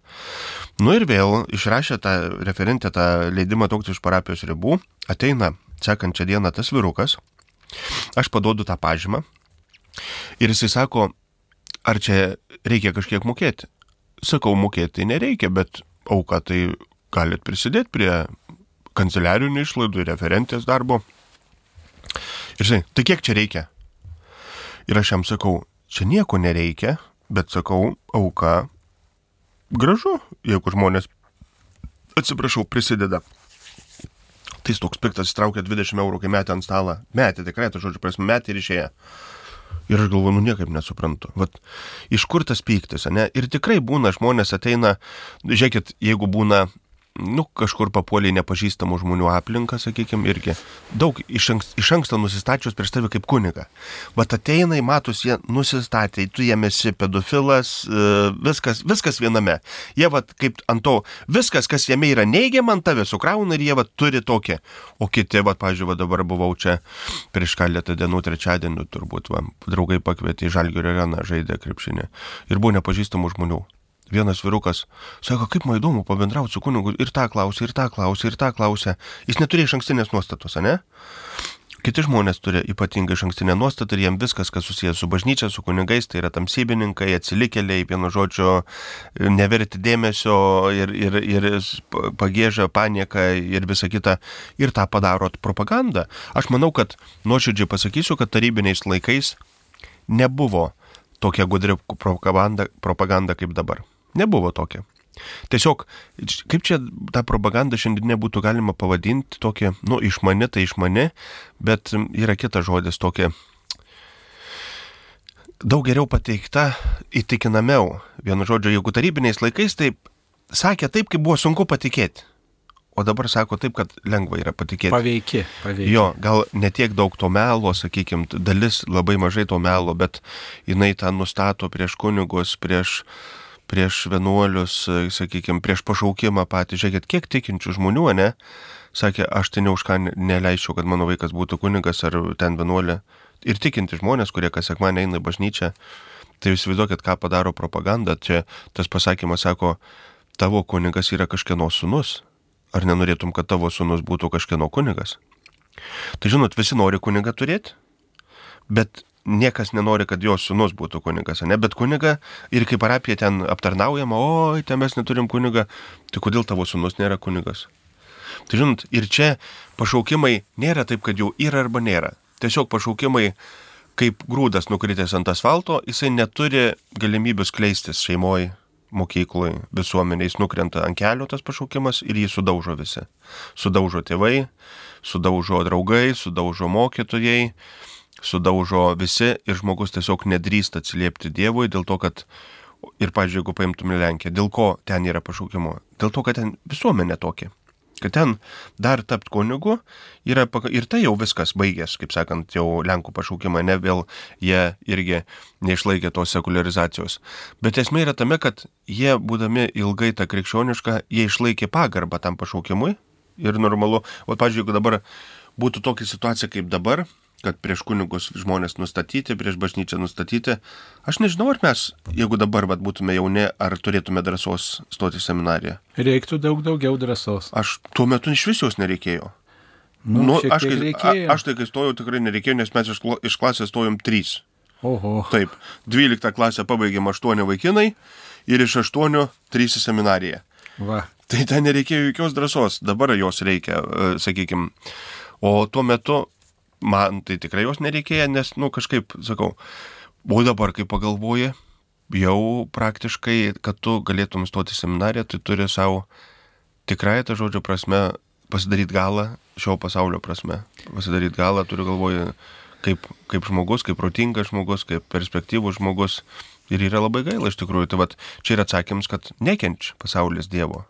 Nu ir vėl išrašė tą referentę tą leidimą toks iš parapijos ribų, ateina sekančią dieną tas virukas, aš paduodu tą pažymą ir jisai sako, ar čia reikia kažkiek mokėti. Sakau, mokėti nereikia, bet auka tai galit prisidėti prie kanceliarinių išlaidų, referentės darbo. Ir žinai, tai kiek čia reikia? Ir aš jam sakau, čia nieko nereikia, bet sakau, auka gražu, jeigu žmonės, atsiprašau, prisideda. Tai jis toks piktas, įtraukė 20 eurų, kai metė ant stalą. Metė, tikrai, tai žodžiu, prasme, metė ir išėjo. Ir aš galvoju, nu niekaip nesuprantu. Vat, iš kur tas pyktis, ne? Ir tikrai būna, žmonės ateina, žiūrėkit, jeigu būna, nu, kažkur papuoliai nepažįstamų žmonių aplinką, sakykime, irgi daug iš, ankst, iš anksto nusistačius prieš tave kaip kuniga. Vat ateina, matus, jie nusistatė, tu jiem esi pedofilas, e, viskas, viskas viename. Jie vat kaip ant to, viskas, kas jame yra neigiama ant tave, sukrauna ir jie vat turi tokį. O kiti, vat, pažiūrėjau, va, dabar buvau čia prieš keletą dienų, trečiadienį turbūt, va, draugai pakvietė į Žalgirio areną, žaidė krepšinį. Ir buvo nepažįstamų žmonių. Vienas virukas sako, kaip man įdomu pabendrauti su kunigu ir tą klausė, ir tą klausė, ir tą klausė. Jis neturėjo iš ankstinės nuostatos, ne? Kiti žmonės turi ypatingai iš ankstinę nuostatą ir jiem viskas, kas susijęs su bažnyčia, su kunigais, tai yra tamsybininkai, atsilikėliai, vienu žodžiu, neverti dėmesio ir, ir, ir pagėžą, panieką ir visa kita. Ir tą padaro propaganda. Aš manau, kad nuoširdžiai pasakysiu, kad tarybiniais laikais nebuvo tokia gudri propaganda, propaganda kaip dabar. Nebuvo tokia. Tiesiog, kaip čia tą propagandą šiandien būtų galima pavadinti, tokia, nu, išmani tai išmani, bet yra kitas žodis, tokia daug geriau pateikta, įtikinamiau. Vienu žodžiu, jeigu tarybiniais laikais taip sakė taip, kaip buvo sunku patikėti. O dabar sako taip, kad lengva yra patikėti. Paveiki, paveiki. Jo, gal netiek daug to melo, sakykime, dalis labai mažai to melo, bet jinai tą nustato prieš kunigus, prieš, prieš vienuolius, sakykime, prieš pašaukimą patį. Žiūrėkit, kiek tikinčių žmonių, ne? Sakė, aš tai ne už ką neleisčiau, kad mano vaikas būtų kunigas ar ten vienuolė. Ir tikinti žmonės, kurie kas sekmanį eina į bažnyčią, tai jūs įsivaizduokit, ką padaro propaganda. Čia tas pasakymas sako, tavo kunigas yra kažkieno sunus. Ar nenorėtum, kad tavo sunus būtų kažkieno kunigas? Tai žinot, visi nori kunigą turėti, bet niekas nenori, kad jo sunus būtų kunigas, ne? Bet kuniga ir kaip parapija ten aptarnaujama, oi, ten mes neturim kunigą, tai kodėl tavo sunus nėra kunigas? Tai žinot, ir čia pašaukimai nėra taip, kad jau yra arba nėra. Tiesiog pašaukimai kaip grūdas nukritęs ant asfalto, jisai neturi galimybių skleistis šeimoje, mokykloje, visuomeniai, jis nukrenta ant kelio tas pašaukimas ir jį sudaužo visi. Sudaužo tėvai, sudaužo draugai, sudaužo mokytojai, sudaužo visi ir žmogus tiesiog nedrįsta atsiliepti Dievui dėl to, kad ir, pažiūrėjau, jeigu paimtume Lenkiją, dėl ko ten yra pašaukimo? Dėl to, kad ten visuomenė tokia. Kad ten dar tapt kunigu yra, ir tai jau viskas baigės, kaip sakant, jau Lenkų pašaukimą, ne vėl jie irgi neišlaikė tos sekularizacijos. Bet esmė yra tame, kad jie, būdami ilgai tą krikščionišką, jie išlaikė pagarbą tam pašaukimui ir normalu. O, pažiūrėjau, jeigu dabar būtų tokia situacija kaip dabar, kad prieš kunigus žmonės nustatyti, prieš bažnyčią nustatyti, aš nežinau, ar mes, jeigu dabar vat, būtume jauni, ar turėtume drąsos stoti seminariją. Reiktų daug daugiau drąsos. Aš tuo metu iš vis jos nereikėjo. Nu, šiek aš, a, aš tai, kai stojau, tikrai nereikėjo, nes mes iš, iš klasės stojom trys. Oho. Taip, 12 klasę pabaigėm 8 vaikinai ir iš 8 3 į seminariją. Va. Tai ten nereikėjo jokios drąsos, dabar jos reikia, sakykime. O tuo metu man tai tikrai jos nereikėjo, nes, nu, kažkaip, sakau, o dabar, kai pagalvoji, jau praktiškai, kad tu galėtum stoti seminariją, tai turi savo tikrai tą žodžio prasme pasidaryti galą šio pasaulio prasme. Pasidaryti galą, turiu galvoje, kaip, kaip žmogus, kaip protingas žmogus, kaip perspektyvus žmogus. Ir yra labai gaila iš tikrųjų. Tai vat, čia yra atsakymas, kad nekenčia pasaulis Dievo.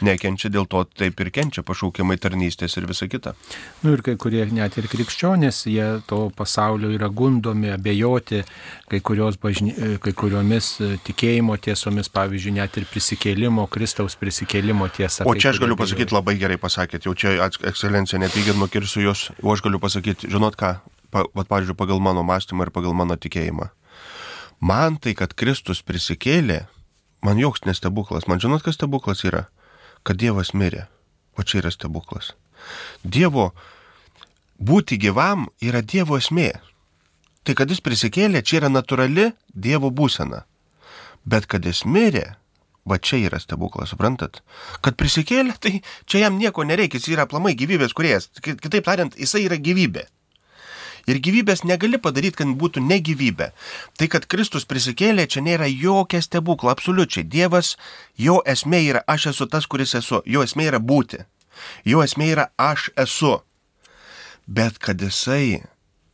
Nekenčia, dėl to taip ir kenčia pašaukimai tarnystės ir visa kita. Nu ir kai kurie net ir krikščionys, jie to pasaulio yra gundomi abejoti kai, kurios bažny, kai kuriomis e, tikėjimo tiesomis, pavyzdžiui, net ir prisikėlimo, Kristaus prisikėlimo tiesa. O čia aš galiu pasakyti, labai gerai pasakėt, jau čia ekscelencija, nepykit nukirsiu jūs, o aš galiu pasakyti, žinot ką, pa, vat, pavyzdžiui, pagal mano mąstymą ir pagal mano tikėjimą. Man tai, kad Kristus prisikėlė, man joks nestebuklas. Man žinot, kas stebuklas yra? Kad Dievas mirė. O čia yra stebuklas. Dievo būti gyvam yra Dievo esmė. Tai, kad jis prisikėlė, čia yra natūrali Dievo būsena. Bet kad jis mirė, va čia yra stebuklas, suprantat? Kad prisikėlė, tai čia jam nieko nereikia, jis yra aplamai gyvybės kuriejas. Ki- Kitaip tariant, jisai yra gyvybė. Ir gyvybės negali padaryti, kad būtų negyvybė. Tai, kad Kristus prisikėlė, čia nėra jokia stebukla, absoliučiai. Dievas, jo esmė yra aš esu tas, kuris esu. Jo esmė yra būti. Jo esmė yra aš esu. Bet kad jisai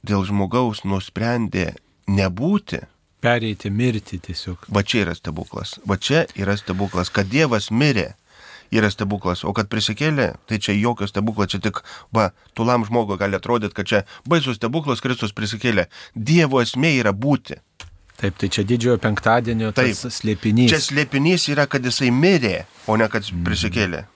dėl žmogaus nusprendė nebūti, Pereiti, mirti tiesiog. Va čia yra stebuklas. Va čia yra stebuklas, kad Dievas mirė. Yra stebuklas, o kad prisikėlė, tai čia jokio stebuklo, čia tik, va, tulam žmogui gali atrodyti, kad čia baisus stebuklas Kristus prisikėlė. Dievo esmė yra būti. Taip, tai čia didžiojo penktadienio Taip. slėpinys. Čia slėpinys yra, kad jisai mirė, o ne kad jis prisikėlė.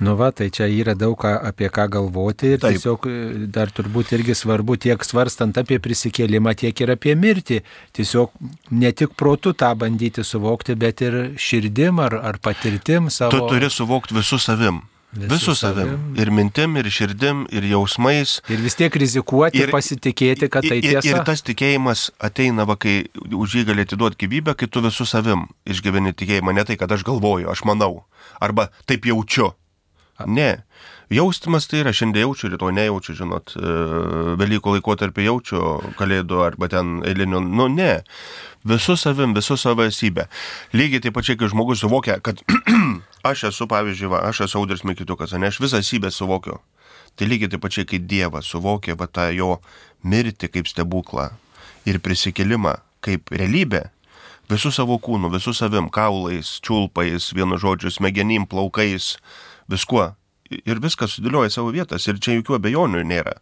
Nu va, tai čia yra daug ką, apie ką galvoti ir Taip. tiesiog e, dar turbūt irgi svarbu tiek svarstant apie prisikėlimą, tiek ir apie mirtį. Tiesiog ne tik protu tą bandyti suvokti, bet ir širdim ar, ar patirtim savo. Tu turi suvokti visų savim. Visų Visų savim. savim. Ir mintim, ir širdim, ir jausmais. Ir vis tiek rizikuoti ir, Ir- pasitikėti, kad tai ir, tiesa. ir tas tikėjimas ateina, va, kai už jį gali atiduoti gyvybę, kai tu visų savim išgyveni tikėjimą, ne tai, kad aš galvoju, aš manau, arba taip jaučiu. Ne. Jaustimas tai yra, šiandien jaučiu, rytoj nejaučiu, žinot, e, Velykų laikotarpį jaučiu, kalėdų arba ten eilinių, nu ne. Visų savim, visų savo esybę. Lygiai taip pačiai, kai žmogus suvokia, kad aš esu, pavyzdžiui, va, aš esu audris mikitukas, ne, aš visą esybę suvokiu. Tai lygiai taip pačiai, kai Dievas suvokia va, tą jo mirtį kaip stebuklą ir prisikelimą kaip realybę, visų savo kūnų, visų savim, kaulais, čiulpais, vienu žodžiu, smegenim, plaukais, viskuo. Ir viskas sudėlioja savo vietas ir čia jokių abejonių nėra.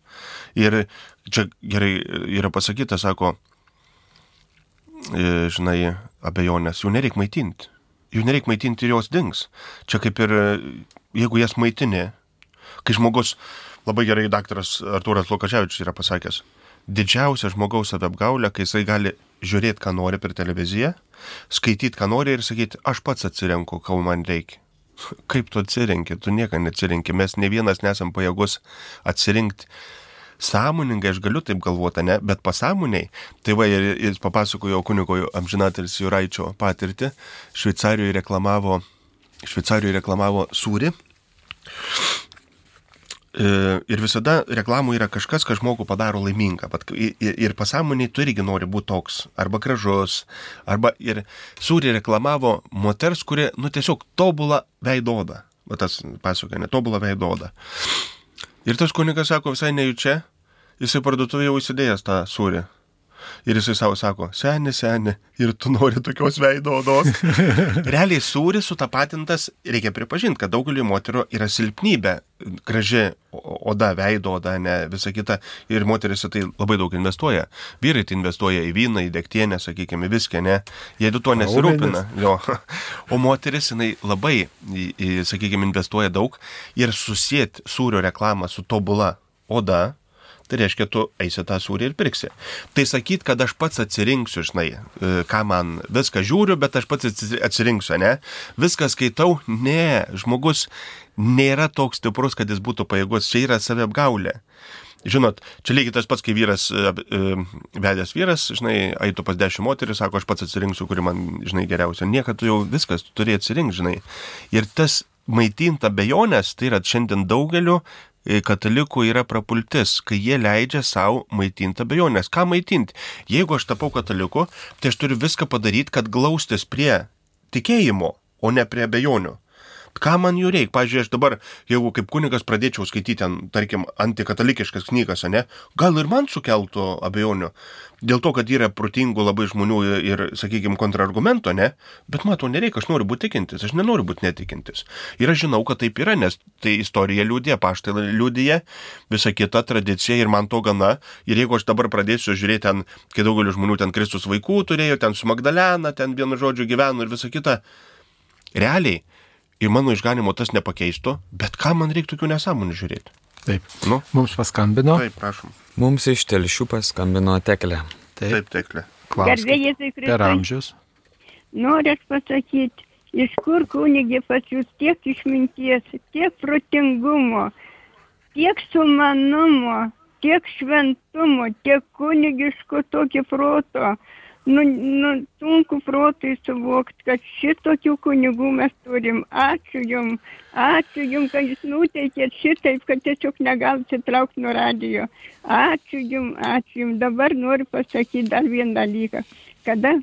Ir čia gerai yra pasakyta, sako, e, žinai, abejonės, jų nereik maitinti. Jų nereik maitinti ir jos dings. Čia kaip ir, e, jeigu jas maitini, kai žmogus, labai gerai daktaras Artūras Lukaševičius yra pasakęs, didžiausia žmogaus saviapgaulė, kai jisai gali žiūrėti, ką nori per televiziją, skaityti, ką nori ir sakyti, aš pats atsirenku, ko man reikia. Kaip tu atsirenki, tu nieką neatsirenki, mes ne vienas nesam pajėgus atsirinkti. Sąmoningai aš galiu taip galvoti, ne, bet pasąmoniai, tai va ir jis papasakojo kunigo amžinatelis Juraičio patirtį, Šveicarijoje reklamavo, Šveicarijoje reklamavo sūrį, Ir visada reklamų yra kažkas, kas žmogų padaro laimingą. Ir pasąmoniai tu irgi nori būti toks. Arba gražus. Arba ir sūrį reklamavo moters, kuri, nu tiesiog tobulą veidodą. Va tas pasakoja, netobulą veidodą. Ir tas kunigas sako visai nejučia, jisai parduotuvėje jau įsidėjęs tą sūrį. Ir jisai savo sako, seni, seni, ir tu nori tokios veido odos. Realiai sūris sutapatintas, reikia pripažinti, kad daugeliu moterų yra silpnybė, graži oda, veido oda, ne visa kita. Ir moteris tai labai daug investuoja. Vyrai tai investuoja į vyną, į degtienę, sakykime, viską, ne. Jie tuo nesirūpina. Jo. O moteris, jinai labai, sakykime, investuoja daug ir susijęti sūrio reklamą su tobula oda, tai reiškia, tu eisi tą sūrį ir pirksi. Tai sakyt, kad aš pats atsirinksiu, žinai, e, ką man viską žiūriu, bet aš pats atsi- atsirinksiu, ne? Viską skaitau, ne, žmogus nėra toks stiprus, kad jis būtų pajėgus, čia yra saviapgaulė. Žinot, čia lygiai tas pats, kai vyras, e, e, vedęs vyras, žinai, eitų pas dešimt moterį, sako, aš pats atsirinksiu, kuri man, žinai, geriausia. Niekad tu jau viskas, tu turi atsirinkti, žinai. Ir tas maitinta bejonės, tai yra šiandien daugeliu katalikų yra prapultis, kai jie leidžia savo maitinti abejonės. Ką maitinti? Jeigu aš tapau kataliku, tai aš turiu viską padaryti, kad glaustis prie tikėjimo, o ne prie abejonių. Ką man jų reikia? Pavyzdžiui, aš dabar, jeigu kaip kunigas pradėčiau skaityti, ten, tarkim, antikatalikiškas knygas, ne, gal ir man sukeltų abejonių. Dėl to, kad yra protingų labai žmonių ir, sakykime, kontrargumento, ne, bet to nereikia, aš noriu būti tikintis, aš nenoriu būti netikintis. Ir aš žinau, kad taip yra, nes tai istorija liūdė, paštai liūdė, visa kita tradicija ir man to gana. Ir jeigu aš dabar pradėsiu žiūrėti ten, kai daugelis žmonių ten Kristus vaikų turėjo, ten su Magdalena, ten vienu žodžiu gyveno ir visa kita, realiai ir mano išganimo tas nepakeistų, bet ką man reikia tokių nesąmonių žiūrėti? Taip. Nu, Mums paskambino. taip, prašom. Mums iš telšių paskambino teklė. Taip. Taip, teklė. Gerbėjai Per amžius. noriu pasakyti, iš kur kunigė pas jūs tiek išminties, tiek protingumo, tiek sumanumo, tiek šventumo, tiek kunigiško tokio proto. Nu, nu, sunku protui suvokti, kad šitokių kunigų mes turim. Ačiū Jums, ačiū Jums, kad Jūs nuteikėt šitaip, kad tiesiog negalite traukti nuo radijo. Ačiū Jums, ačiū Jums. Dabar noriu pasakyti dar vieną dalyką. Kada,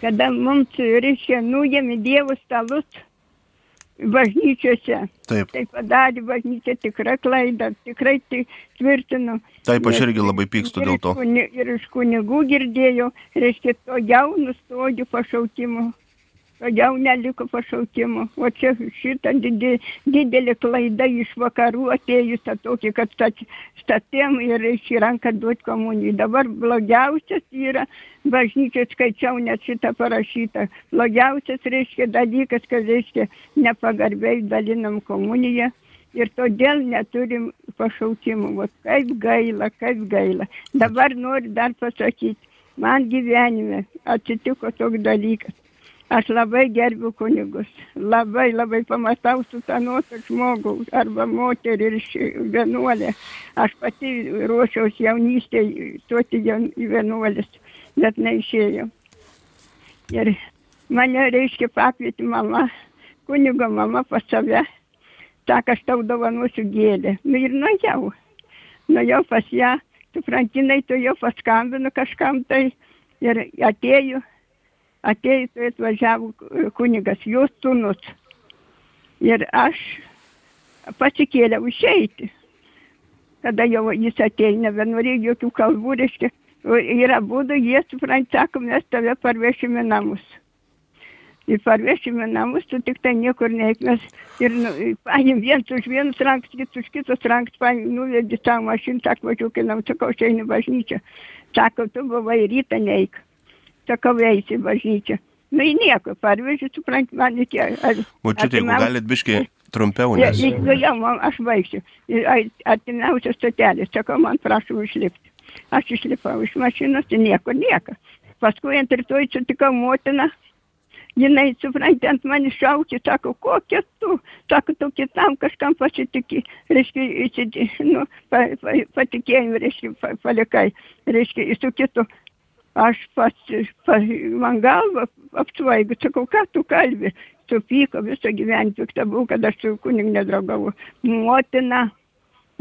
kada mums, reiškia, nujėmė Dievo stalus bažnyčiose, Taip, tai padarė bažnyčia tikra klaida, tikrai tvirtinu. taip, aš irgi labai pykstu dėl to. Ir iš kunigų girdėjau, reiškia, to jau nustojo pašaukimo. Jau neliko pašaukimo. O čia šitą didį, didelį klaidą iš vakarų atėjusią tokį, kad stat- statėm ir iš ranką duoti komunijai. Dabar blogiausias yra, bažnyčiai skaičiau net šitą parašytą, blogiausias reiškia dalykas, kad reiškia nepagarbiai dalinam komuniją. Ir todėl neturim pašaukimų. Vat kaip gaila, kaip gaila. Dabar noriu dar pasakyti, man gyvenime atsitiko toks dalykas. Aš labai gerbiu kunigus. Labai, labai pamatau su tą nuotą žmogų arba moterį ir vienuolę. Aš pati ruošiausi jaunystėje tuoti vienuolės, bet neišėjau. Ir mane reiškia pakvietė mama, kunigo mama pas save. Sako, aš tau dovanosiu gėlę. Nu ir nuėjau. Nuėjau pas ją, suprantinai, tu jau paskambinu kažkam tai. Ir atėjo, tai atvažiavo kunigas, jūs tunus. Ir aš pasikėliau išeiti. Kada jau jis atėjo, nebenorėjo jokių kalbų, reiškia, yra būdų, jie suprant, sako, mes tave parvešime namus. Ir parvešime namus, tu tik tai niekur neik, mes ir nu, paėm viens už vienus rankas, kitus už kitus rankas, paėm, nuvedė savo mašiną, sako, važiuok į namus, sakau, aš einu bažnyčią. Sako, tu buvai rytą neik. Sakau, eisi į bažnyčią. Nu, nieko, parvežiu, suprant, man iki... ar- Močiutė, jeigu galit biški trumpiau, Ja, nes... ja, nu, jau, man, aš baigsiu. Artimiausias stotelis, sakau, man prašau išlipti. Aš išlipau iš mašinos ir nieko, nieko. Paskui ant rytoj sutikau motiną. Jinai, suprantate, ant manį šaukė, sako, kokia tu, sako, tu kitam kažkam pasitikė, reiškia, įsiti- nu, pa, pa, patikėjim, reiškia, pa, palikai, reiškia, su kitu. Aš pats, pa, man galva apsvaigu, sakau, ką tu kalbi, supyko, visą gyvenimą piktą buvau, kad aš su kunig nedraugavau. Motina,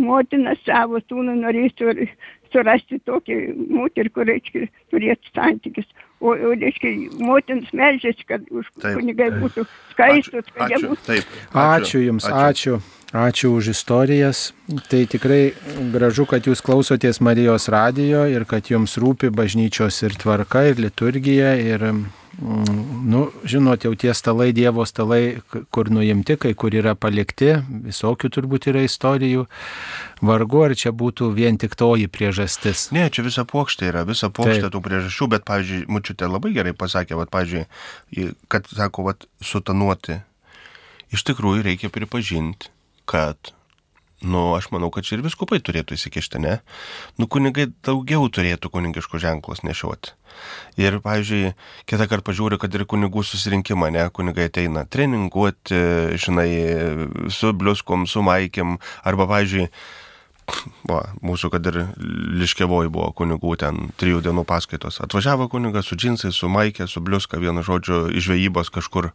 motina savo sūnų norėjo surasti tokį moterį, kur, reiškia, turėtų santykius. O, o reiškia, motinas melžiasi, kad už Taip, kunigai būtų skaistus, kad jie Ačiū, būtų. taip. Ačiū Jums, ačiū. Ačiū už istorijas. Tai tikrai gražu, kad Jūs klausotės Marijos radijo ir kad Jums rūpi bažnyčios ir tvarka, ir liturgija. Ir, mm, nu, žinot, jau tie stalai, Dievo stalai, kur nuimti, kai kur yra palikti, visokių turbūt yra istorijų. Vargu, ar čia būtų vien tik toji priežastis. Ne, čia visa plokštė yra, visa plokštė Taip. tų priežasčių, bet, pavyzdžiui, mučiutė labai gerai pasakė, vat, pavyzdžiui, kad, sako, vat, sutanuoti. Iš tikrųjų reikia pripažinti, kad, nu, aš manau, kad čia ir viskupai turėtų įsikišti, ne? Nu, kunigai daugiau turėtų kunigiškų ženklus nešioti. Ir, pavyzdžiui, kitą kartą pažiūriu, kad ir kunigų susirinkimą, ne, kunigai ateina treninguoti, žinai, su bliuskom, su maikiam, arba, pavyzdžiui, Va, mūsų, kad ir Liškevoj buvo kunigų ten trijų dienų paskaitos. Atvažiavo kunigas su džinsais, su maikė, su bliuska, vienu žodžiu, iš žvejybos kažkur.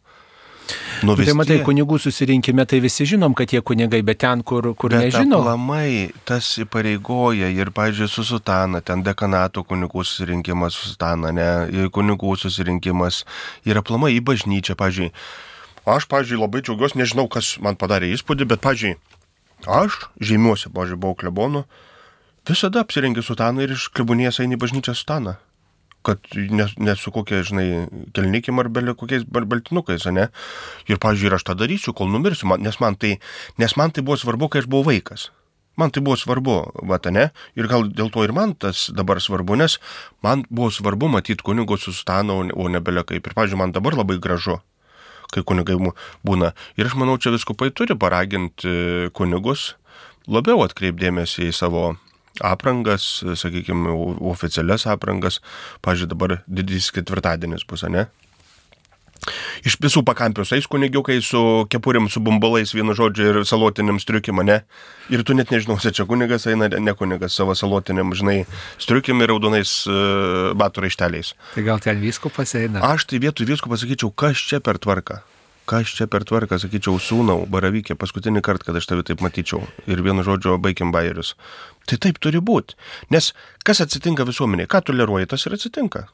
Nu, vis Tai matai, kunigų susirinkime, tai visi žinom, kad jie kunigai, bet ten, kur, kur Bet nežino. aplamai tas įpareigoja ir, pavyzdžiui, su sutana, ten dekanato kunigų susirinkimas su sutana, ne, kunigų susirinkimas ir aplamai į bažnyčią, pavyzdžiui. Aš, pavyzdžiui, labai džiaugiuosi, nežinau, kas man padarė įspūdį, bet, pavyzdžiui, aš žymiuosi, pavyzdžiui, buvau klebonu, visada apsirengiu sutaną ir iš klebonės eini į bažnyčią sutaną. Kad ne, ne su kokia, žinai, kelnikim ar bel kokiais bal- baltinukais, ne? Ir, pavyzdžiui, ir aš tą darysiu, kol numirsiu, man, nes, man tai, nes man tai buvo svarbu, kai aš buvau vaikas. Man tai buvo svarbu, va, ne? Ir gal dėl to ir man tas dabar svarbu, nes man buvo svarbu matyti kunigus su stanu, o ne- o ne belekaip. Ir, pavyzdžiui, man dabar labai gražu, kai kunigai būna. Ir aš manau, čia viskupai turi paraginti kunigus labiau atkreipdėmėsi į savo aprangas, sakykime, oficialias aprangas. Pavyzdžiui, dabar didysis ketvirtadienis bus, ne? Iš visų pakampius eis kunigiukai su kepurėm, su bumbalais, vienu žodžiu, ir salotiniam striukim, ne? Ir tu net nežinosi, čia kunigas eina, ne kunigas, savo salotiniam, žinai, striukim ir raudonais uh, batų raišteliais. Tai gal ten viskupas eina? Aš tai vietoj visko pasakyčiau, kas čia per tvarką. Kas čia per tvarką, sakyčiau, sūnau, baravykė, paskutinį kartą, kad aš tave taip matyčiau. Ir vienu žodžiu, baigiam bairius. Tai taip turi būti. Nes kas atsitinka visuomeniai, ką toleruoji, tas ir atsitinka.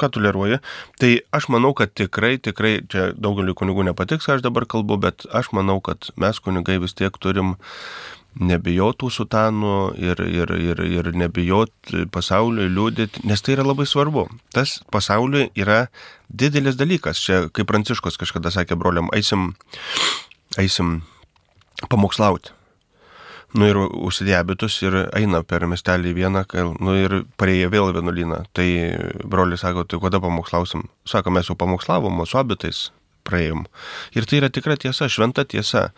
Ką toleruoji. Tai aš manau, kad tikrai, tikrai, čia daugeliu kunigų nepatiks, ką aš dabar kalbu, bet aš manau, kad mes kunigai vis tiek turim nebijotų sutanų ir, ir, ir, ir nebijot pasauliui liūdėti, nes tai yra labai svarbu. Tas pasauliui yra didelis dalykas. Čia, kaip Pranciškos kažkada sakė broliam, eisim, eisim pamokslauti. Nu ir užsidėjo abitus ir eina per miestelį vieną, nu ir pareja vėl vienuolyną. Tai broliai sako, tai kada pamokslausim? Sako, mes jau pamokslavom, o su abitais praėjom. Ir tai yra tikra tiesa, šventa tiesa.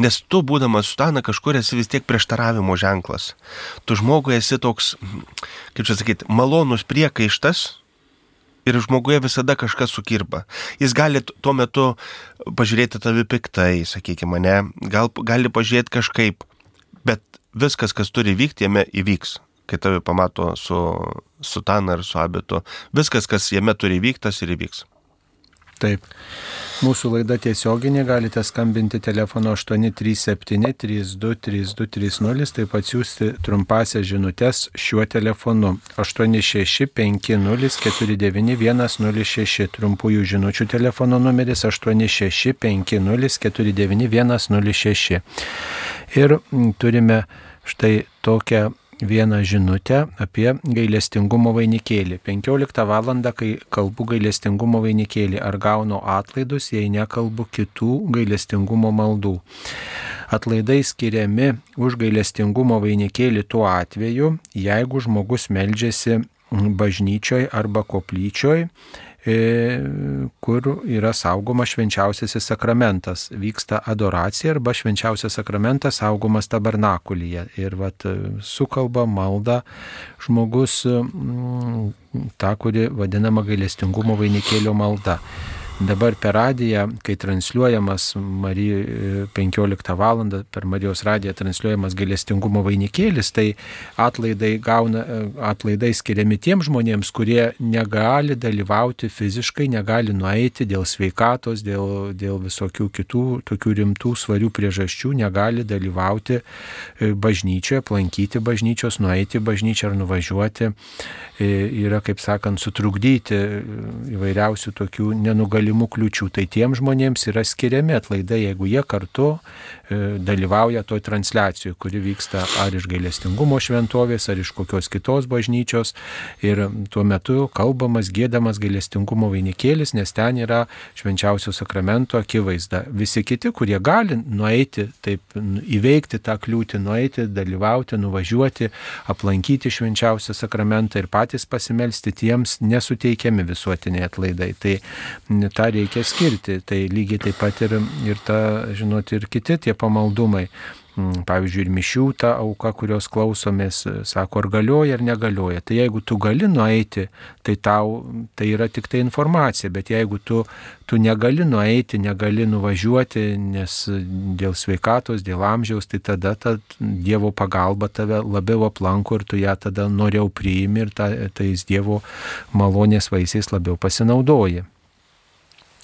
Nes tu, būdamas sutana, kažkur esi vis tiek prieštaravimo ženklas. Tu žmogui esi toks, kaip čia sakyti, malonus priekaištas, ir žmoguje visada kažkas sukirba. Jis gali tuo metu pažiūrėti tavi piktai, sakykime, ne, gal gali pažiūrėti kažkaip, bet viskas, kas turi vykti, jame įvyks. Kai tave pamato su sutana ar su abitu, viskas, kas jame turi įvykti, tas ir įvyks. Taip. Mūsų laida tiesioginė, galite skambinti telefonu 837-323230, taip pat siūsti trumpasias žinutės šiuo telefonu 865049106, trumpųjų žinučių telefono numeris 865049106. Ir turime štai tokią vieną žinutę apie gailestingumo vainikėlį. 15 val. kai kalbu gailestingumo vainikėlį, ar gaunu atlaidus, jei nekalbu kitų gailestingumo maldų. Atlaidai skiriami už gailestingumo vainikėlį tuo atveju, jeigu žmogus meldžiasi bažnyčioj arba koplyčioj, kur yra saugomas švenčiausiasis sakramentas. Vyksta adoracija arba švenčiausias sakramentas saugomas tabernakulyje. Ir vat, sukalba malda žmogus tą, kuri vadinama gailestingumo vainikėlio malda. Dabar per radiją, kai transliuojamas Marija 15 val. per Marijos radiją transliuojamas gailestingumo vainikėlis, tai atlaidai, gauna, atlaidai skiriami tiem žmonėms, kurie negali dalyvauti fiziškai, negali nueiti dėl sveikatos, dėl, dėl visokių kitų tokių rimtų svarių priežasčių, negali dalyvauti e, bažnyčioje, aplankyti bažnyčios, nueiti bažnyčią ar nuvažiuoti. E, yra, kaip sakant, sutrukdyti įvairiausių tokių nenugalimų kliučių. Tai tiem žmonėms yra skiriami atlaidai, jeigu jie kartu dalyvauja toj transliacijoje, kuri vyksta ar iš gailestingumo šventovės, ar iš kokios kitos bažnyčios. Ir tuo metu kalbamas, gėdamas gailestingumo vainikėlis, nes ten yra švenčiausio sakramento akivaizda. Visi kiti, kurie gali nueiti, taip įveikti tą kliūtį, nueiti, dalyvauti, nuvažiuoti, aplankyti švenčiausią sakramentą ir patys pasimelsti, tiems nesuteikiami visuotiniai atlaidai. Tai tą reikia skirti. Tai lygiai taip pat ir, ir ta, žinot, ir kiti tie pamaldumai. Mm, pavyzdžiui, ir mišių ta auka, kurios klausomės, sako, ar galioja ar negalioja. Tai jeigu tu gali nueiti, tai tau tai yra tik tai informacija, bet jeigu tu, tu negali nueiti, negali nuvažiuoti, nes dėl sveikatos, dėl amžiaus, tai tada ta Dievo pagalba tave labiau aplanko ir tu ją tada noriau priimi ir ta, tais Dievo malonės vaisiais labiau pasinaudoji.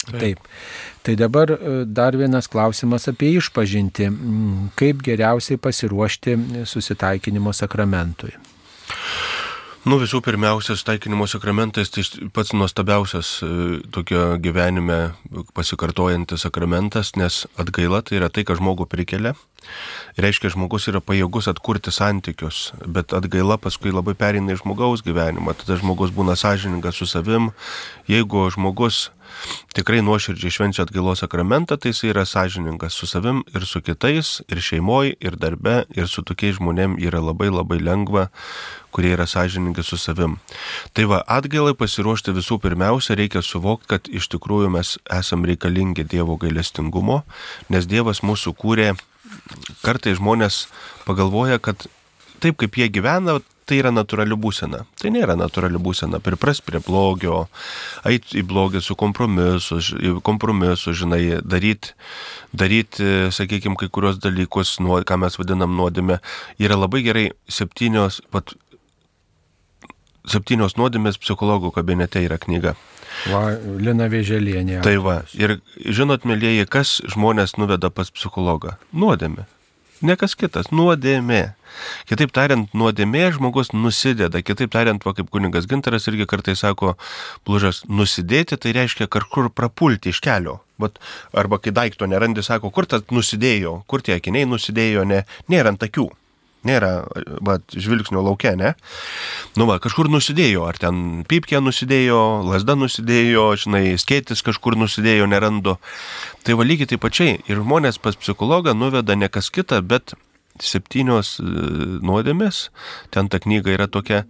Taip. Taip. Tai dabar e, dar vienas klausimas apie išpažinti. Mm, kaip geriausiai pasiruošti susitaikinimo sakramentui? Nu visų pirmiausia, taikinimo sakramentas tai pats nuostabiausias e, tokio gyvenime pasikartojantis sakramentas, nes atgaila tai yra tai, ką žmogų prikelia. Reiškia, žmogus yra pajėgus atkurti santykius, bet atgaila paskui labai perina į žmogaus gyvenimą. Tada žmogus būna sąžiningas su savim. Jeigu žmogus tikrai nuoširdžiai švenčia atgailos sakramentą, tai jis yra sąžiningas su savim ir su kitais, ir šeimoje, ir darbe, ir su tokiais žmonėm yra labai labai lengva, kurie yra sąžiningi su savim. Tai va, atgailai pasiruošti visų pirmiausia reikia suvokti, kad iš tikrųjų mes esam reikalingi Dievo gailestingumo, nes Dievas mūsų kūrė, kartai žmonės pagalvoja, kad taip kaip jie gyvena, tai yra natūrali būsena. Tai nėra natūrali būsena. Pripras prie blogio, eiti į blogį su kompromisu, kompromisu žinai, daryti, daryt, sakykime, kai kurios dalykus, nuo, ką mes vadinam nuodėme. Yra labai gerai septynios, pat, septynios nuodėmės psichologų kabinete yra knyga. Va, Lina Vėželienė. Tai va, ir žinot, mėlyjeji, kas žmonės nuveda pas psichologą? Nuodėmė. Ne kas kitas, nuodėmė. Kitaip tariant, nuodėmė žmogus nusideda. Kitaip tariant, va, kaip kuningas Gintaras irgi kartais sako, plužas, nusidėti tai reiškia kažkur prapulti iš kelio. Bet, arba kai daikto nerandi, sako, kur tas nusidėjo, kur tie akiniai nusidėjo, ne, nėra ant akių nėra va, žvilgsnio laukia, ne? Nu va, kažkur nusidėjo, ar ten pypkė nusidėjo, lasda nusidėjo, žinai, skėtis kažkur nusidėjo, nerandu. Tai va lygiai taip pačiai ir žmonės pas psichologą nuveda ne kas kita, bet septynios e, nuodėmės, ten ta knyga yra tokia.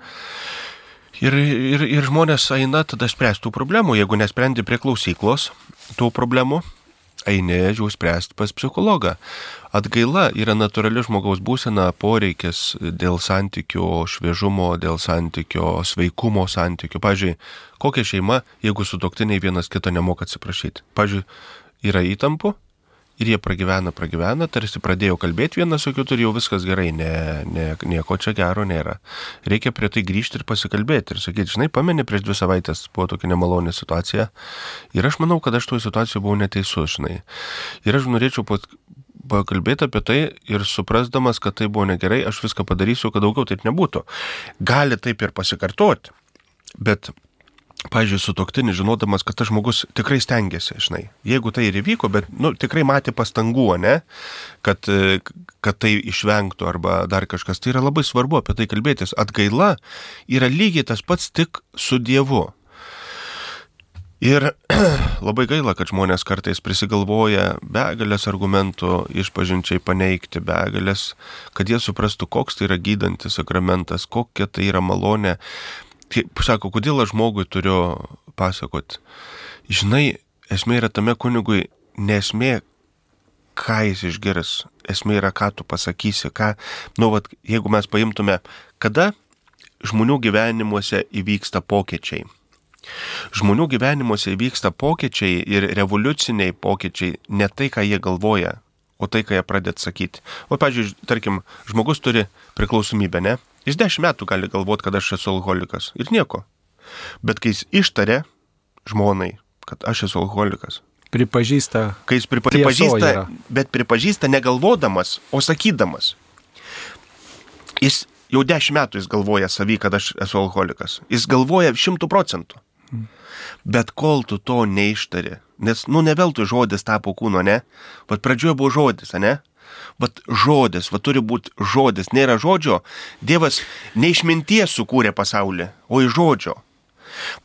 Ir, ir, ir žmonės eina tada spręstų problemų, jeigu nesprendi prie klausyklos tų problemų, eini jau spręsti pas psichologą. Atgaila yra natūrali žmogaus būsena, poreikis dėl santykio šviežumo, dėl santykio sveikumo santykių. Pavyzdžiui, kokia šeima, jeigu su doktiniai vienas kito nemoka atsiprašyti. Pavyzdžiui, yra įtampų, ir jie pragyvena, pragyvena, tarsi pradėjo kalbėti vienas su kitu ir jau viskas gerai, ne, ne, nieko čia gero nėra. Reikia prie tai grįžti ir pasikalbėti ir sakyti, žinai, pameni, prieš dvi savaitės buvo tokia nemalonė situacija ir aš manau, kad aš toje situacijoje buvau neteisus, žinai. Ir aš norėčiau pakalbėti apie tai ir suprasdamas, kad tai buvo negerai, aš viską padarysiu, kad daugiau taip nebūtų. Gali taip ir pasikartoti, bet pažiūrėjau, su toktini, žinodamas, kad tas žmogus tikrai stengiasi, žinai. Jeigu tai ir įvyko, bet, nu, tikrai matė pastangų, ne, kad, kad tai išvengtų arba dar kažkas, tai yra labai svarbu apie tai kalbėtis. Atgaila yra lygiai tas pats tik su Dievu. Ir labai gaila, kad žmonės kartais prisigalvoja begalės argumentų išpažinčiai paneigti, begalės, kad jie suprastų, koks tai yra gydantis sakramentas, kokia tai yra malonė sako, kodėl aš žmogui turiu pasakot. Žinai, esmė yra tame kunigui, nesmė, ką jis išgirs, esmė yra, ką tu pasakysi, ką, nu, vat, jeigu mes paimtume, kada žmonių gyvenimuose įvyksta pokyčiai. Žmonių gyvenimuose vyksta pokyčiai ir revoliuciniai pokyčiai ne tai, ką jie galvoja, o tai, ką jie pradėt sakyti. O, pavyzdžiui, tarkim, žmogus turi priklausomybę, ne? Jis dešimt metų gali galvoti, kad aš esu alkoholikas ir nieko. Bet kai jis ištarė žmonai, kad aš esu alkoholikas, Pripažįsta. kai jis pripa- pripažįsta, yra. bet pripažįsta negalvodamas, o sakydamas. Jis jau dešimt metų jis galvoja savy, kad aš esu alkoholikas. Jis galvoja šimtų procentų. Bet kol tu to neištari, nes, nu, ne veltui žodis tapo kūno, ne? Vat pradžioje buvo žodis, ne? Vat žodis, vat turi būti žodis, nėra žodžio. Dievas ne iš minties sukūrė pasaulį, o iš žodžio.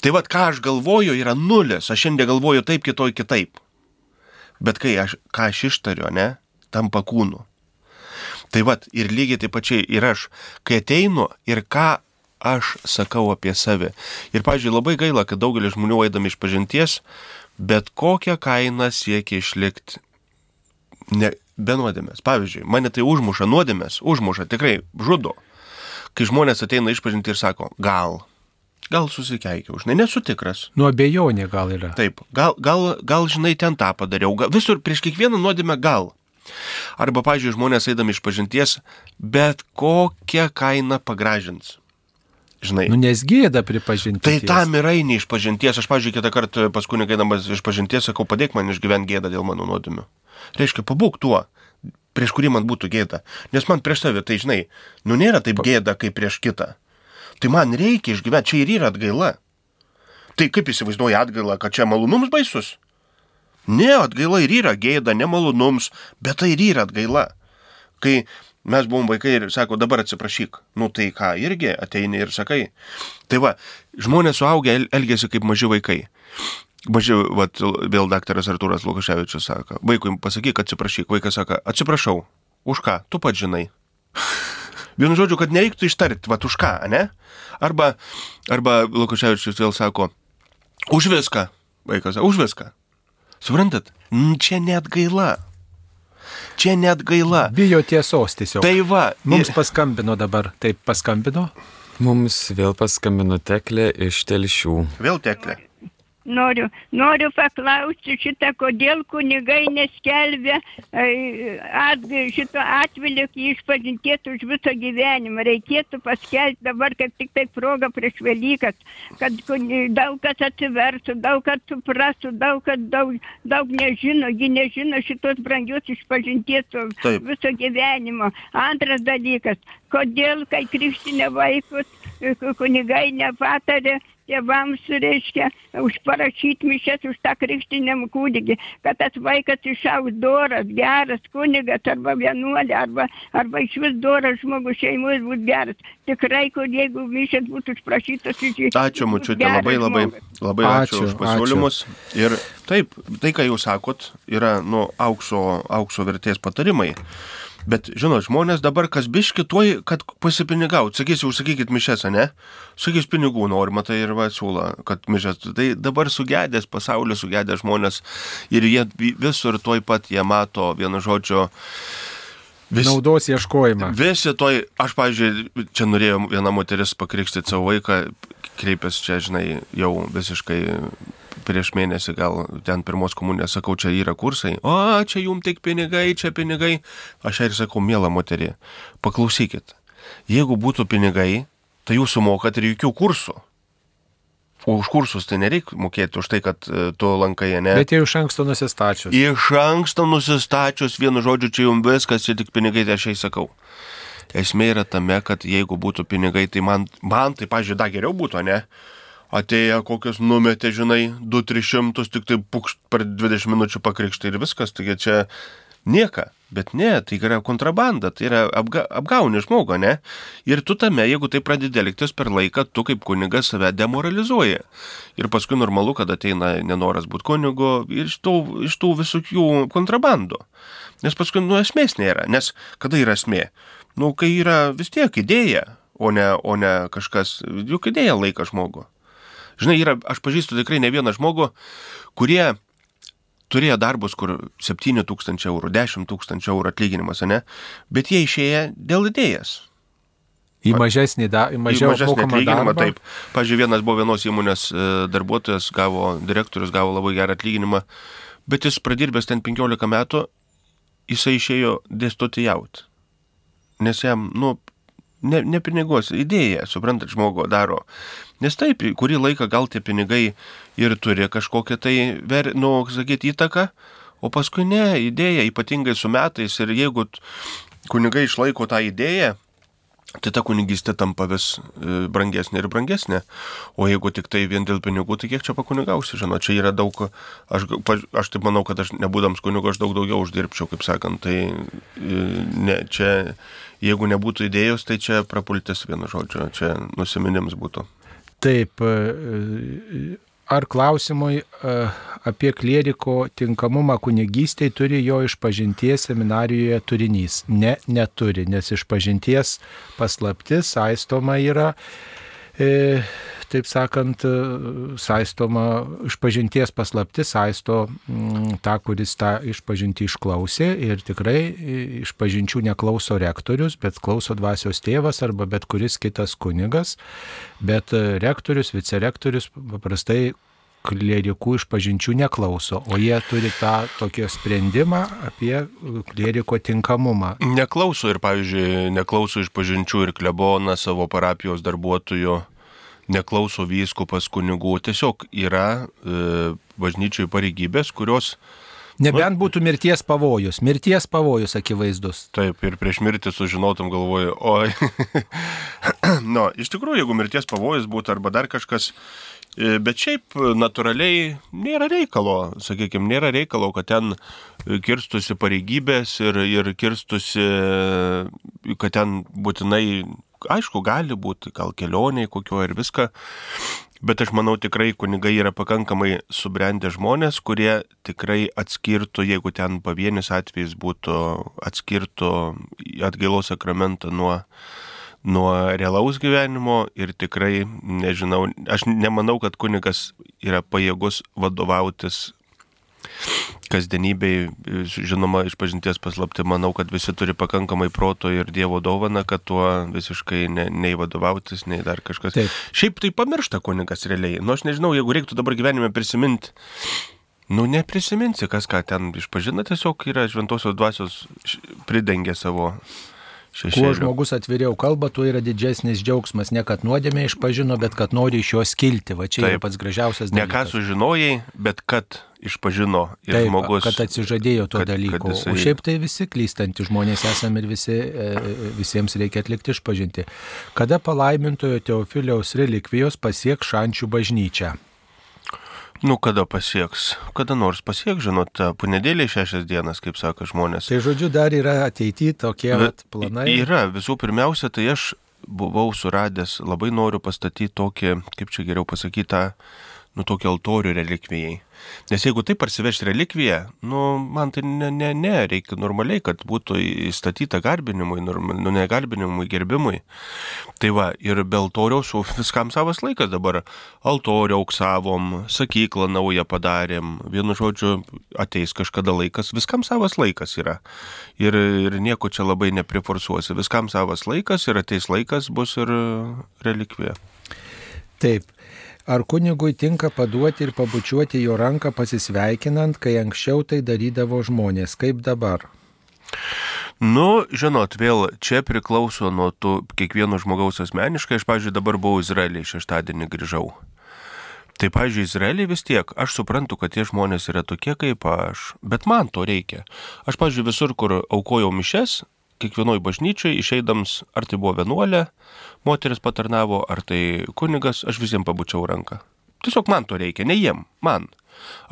Tai vad, ką aš galvoju, yra nulis. Aš šiandien galvoju taip, kitoj kitaip. Bet kai aš, ką aš ištariu, ne, tampa kūnu. Tai vad, ir lygiai taip pačiai ir aš, kai ateinu ir ką aš sakau apie save. Ir, pažiūrėjau, labai gaila, kad daugelis žmonių eidami iš pažinties, bet kokią kainą siekia išlikti ne, be nuodėmės. Pavyzdžiui, mane tai užmuša nuodėmės, užmuša, tikrai žudo. Kai žmonės ateina išpažinti ir sako, gal, gal susikeikiau, žinai, nesu tikras. Nuo abejonė gal yra. Taip, gal, gal, gal žinai, ten tą padariau, gal, visur prieš kiekvieną nuodėmę gal. Arba, pažiūrėjau, žmonės eidami iš pažinties, bet kokią kainą pagražins. Žinai. Nu, nes gėda pripažinti. Tai tam ir eini iš pažinties. Aš, pažiūrėjau, kitą kartą pas kunigaidamas iš pažinties sakau, padėk man išgyventi gėdą dėl mano nuodėmių. Reiškia, pabūk tuo, prieš kurį man būtų gėda. Nes man prieš save, tai žinai, nu nėra taip gėda kaip prieš kitą. Tai man reikia išgyventi, čia ir yra atgaila. Tai kaip įsivaizduoja atgaila, kad čia malonums baisus? Ne, atgaila ir yra gėda, nemalonums, bet tai ir yra atgaila. Kai mes buvom vaikai ir sako, dabar atsiprašyk, nu tai ką, irgi ateini ir sakai. Tai va, žmonės suaugę el- elgiasi kaip maži vaikai. Maži, va, vėl daktaras Arturas Lukaševičius sako, vaikui pasakyk, atsiprašyk, vaikas sako, atsiprašau, už ką, tu pats žinai. Vienu žodžiu, kad nereiktų ištarti, va, už ką, ne? Arba, arba Lukaševičius vėl sako, už viską, vaikas, už viską. Suprantat, čia net gaila. Čia net gaila. Bijo tiesos tiesiog. Tai va, Mums ir- paskambino dabar. Taip, paskambino. Mums vėl paskambino teklė iš telšių. vėl teklė. Noriu, noriu paklausti šitą, kodėl kunigai neskelbia e, at, šito atvilio išpažinties už visą gyvenimą. Reikėtų paskelbti dabar kaip tik tai proga prieš Velykas, kad daug kas atsiversų, daug kas suprastų, daug kas daug, daug nežino, ji nežino šitos brangios išpažinties viso gyvenimo. Antras dalykas, kodėl, kai krikštinė vaikus, kunigai nepatarė tėvams, reiškia, užparašyti mišes už tą krikštiniam kūdikį, kad tas vaikas išaugs doras, geras kunigas arba vienuolė, arba, arba iš vis doras žmogus šeimoje būtų geras. Tikrai, kur jeigu mišės būtų užprašytas iš jų. Ačiū, mučiutė, labai, labai, labai ačiū, Ačiū, už pasiūlymus. Ir taip, tai, ką jūs sakot, yra, nu, aukso, aukso vertės patarimai. Bet, žinot, žmonės dabar kas biški tuoj, kad pasipinigaut. Sakysi, užsakykit mišes, ne? Sakys pinigų norima, tai ir va siūlo, kad mišes. Tai dabar sugedęs pasaulis, sugedęs žmonės ir jie vi- visur tuoj pat jie mato, vienu žodžiu, vis, Naudos ieškojimą. Visi toj, aš, pavyzdžiui, čia norėjau viena moteris pakrikštyti savo vaiką, kreipėsi čia, žinai, jau visiškai prieš mėnesį gal ten pirmos komunijos, sakau, čia yra kursai, o čia jum tik pinigai, čia pinigai. Aš ir sakau, mėla moterį, paklausykit, jeigu būtų pinigai, tai jūs sumokat ir jokių kursų. O už kursus tai nereikia mokėti už tai, kad e, tu lankai, ne? Bet jau iš anksto nusistačius. Iš anksto nusistačius, vienu žodžiu, čia jums viskas, čia tik pinigai, tai aš jai sakau. Esmė yra tame, kad jeigu būtų pinigai, tai man, man tai, pažiūrėjau, dar geriau būtų, ne? Atėję kokius numetė, žinai, 2-300, tik tai pukšt per 20 minučių pakrikštai ir viskas, taigi čia nieka. Bet ne, tai yra kontrabanda, tai yra apga, apgauni žmogų, ne? Ir tu tame, jeigu tai pradedi elgtis per laiką, tu kaip kunigas save demoralizuoji. Ir paskui normalu, kad ateina nenoras būti kunigu ir iš tų, iš tų visokių kontrabandų. Nes paskui, nu, esmės nėra. Nes kada yra esmė? Nu, kai yra vis tiek idėja, o ne, o ne kažkas, juk idėja laika žmogų. Žinai, yra, aš pažįstu tikrai ne vieną žmogų, kurie turėjo darbus, kur 7 tūkstančių eurų, 10 tūkstančių eurų atlyginimas, ne? Bet jie išėję dėl idėjas. Į mažesnį, da, į mažiau į mažesnį atlyginimą. darbą. Taip. Pavyzdžiui, vienas buvo vienos įmonės e, darbuotojas, gavo, direktorius gavo labai gerą atlyginimą, bet jis pradirbęs ten 15 metų, jisai išėjo dėstoti jaut. Nes jam, nu, ne, ne pinigos, idėja, suprantat, žmogo daro. Nes taip, kurį laiką gal tie pinigai ir turi kažkokią tai, ver, nu, sakyti, įtaką, o paskui ne, idėja, ypatingai su metais ir jeigu kunigai išlaiko tą idėją, tai ta kunigystė tampa vis e, brangesnė ir brangesnė. O jeigu tik tai vien dėl pinigų, tai kiek čia pakunigausi, žinot, čia yra daug, aš, aš taip manau, kad aš nebūdams kunigu, aš daug daugiau uždirbčiau, kaip sakant, tai e, ne, čia, jeigu nebūtų idėjos, tai čia prapultis vienu žodžiu, čia nusiminims būtų. Taip, e, ar klausimui e, apie klieriko tinkamumą kunigystėj turi jo išpažinties seminarijoje turinys? Ne, neturi, nes išpažinties paslaptis saistoma yra, e, taip sakant, e, saistoma išpažinties paslaptis saisto mm, tą, kuris tą išpažinti išklausė ir tikrai išpažinčių neklauso rektorius, bet klauso dvasios tėvas arba bet kuris kitas kunigas, bet e, rektorius, vicerektorius paprastai klerikų išpažinčių neklauso, o jie turi tą tokį sprendimą apie kleriko tinkamumą. Neklauso ir, pavyzdžiui, neklauso iš pažinčių ir klebona savo parapijos darbuotojų, neklauso vyskupas kunigų, tiesiog yra e, bažnyčiai pareigybės, kurios Nebent būtų mirties pavojus, mirties pavojus akivaizdus. Taip, ir prieš mirtį sužinotum galvoju, oi. nu, iš tikrųjų, jeigu mirties pavojus būtų arba dar kažkas, e, bet šiaip natūraliai nėra reikalo, sakykime, nėra reikalo, kad ten kirstusi pareigybės ir, ir kirstusi, kad ten būtinai, aišku, gali būti, gal kelioniai kokio ir viską, Bet aš manau tikrai kunigai yra pakankamai subrendę žmonės, kurie tikrai atskirtų, jeigu ten pavienis atvejis būtų, atskirtų atgailos sakramentą nuo, nuo realaus gyvenimo ir tikrai, nežinau, aš nemanau, kad kunigas yra pajėgus vadovautis kasdienybei, žinoma, iš pažinties paslapti, manau, kad visi turi pakankamai proto ir Dievo dovana, kad tuo visiškai ne, nei vadovautis, nei dar kažkas. Taip. Šiaip tai pamiršta kunigas realiai. Nu, aš nežinau, jeigu reiktų dabar gyvenime prisiminti, nu, neprisiminsi, kas ką ten išpažina, tiesiog yra šventosios dvasios š- pridengia savo Kuo žmogus atviriau kalba, tuo yra didesnis džiaugsmas. Ne kad nuodėmė išpažino, bet kad nori iš jos kilti. Va čia yra Taip. pats gražiausias Ne ką dalykas. sužinojai, bet kad išpažino ir Taip, žmogus. kad atsižadėjo to kad- kad dalyko. jisai- O šiaip tai visi klystantys žmonės esame ir visi, e, visiems reikia atlikti išpažinti. Kada palaimintojo Teofiliaus relikvijos pasieks šančių bažnyčią? Nu, kada pasieks? Kada nors pasieks, žinot, punedėlį šešias dienas, kaip sako žmonės. Tai žodžiu, dar yra ateityje tokie vat, planai. Yra, visų pirmiausia, tai aš buvau suradęs, labai noriu pastatyti tokį, kaip čia geriau pasakyti, tą, nu, tokį altorių relikvijai. Nes jeigu taip parsiveš relikviją, nu, man tai ne, ne, ne, reikia normaliai, kad būtų įstatyta garbinimui, norma- nu, ne garbinimui, gerbimui. Tai va, ir be altoriaus viskam savas laikas dabar. Altorių auksavom, sakyklą naują padarėm, vienu žodžiu, ateis kažkada laikas, viskam savas laikas yra. Ir, ir nieko čia labai nepriforsuosi. Viskam savas laikas ir ateis laikas bus ir relikvija. Taip. Ar kunigui tinka paduoti ir pabučiuoti jo ranką pasisveikinant, kai anksčiau tai darydavo žmonės, kaip dabar? Nu, žinot, vėl čia priklauso nuo tų kiekvieno žmogaus asmeniškai. Aš, pavyzdžiui, dabar buvau Izraelyje, šeštadienį grįžau. Tai, pavyzdžiui, Izraelį vis tiek, aš suprantu, kad tie žmonės yra tokie kaip aš, bet man to reikia. Aš, pavyzdžiui, visur, kur aukojau mišes, kiekvienoj bažnyčiai išeidams, ar tai buvo vienuolė, moteris patarnavo, ar tai kunigas, aš visiems pabučiau ranką. Tiesiog man to reikia, ne jiem, man.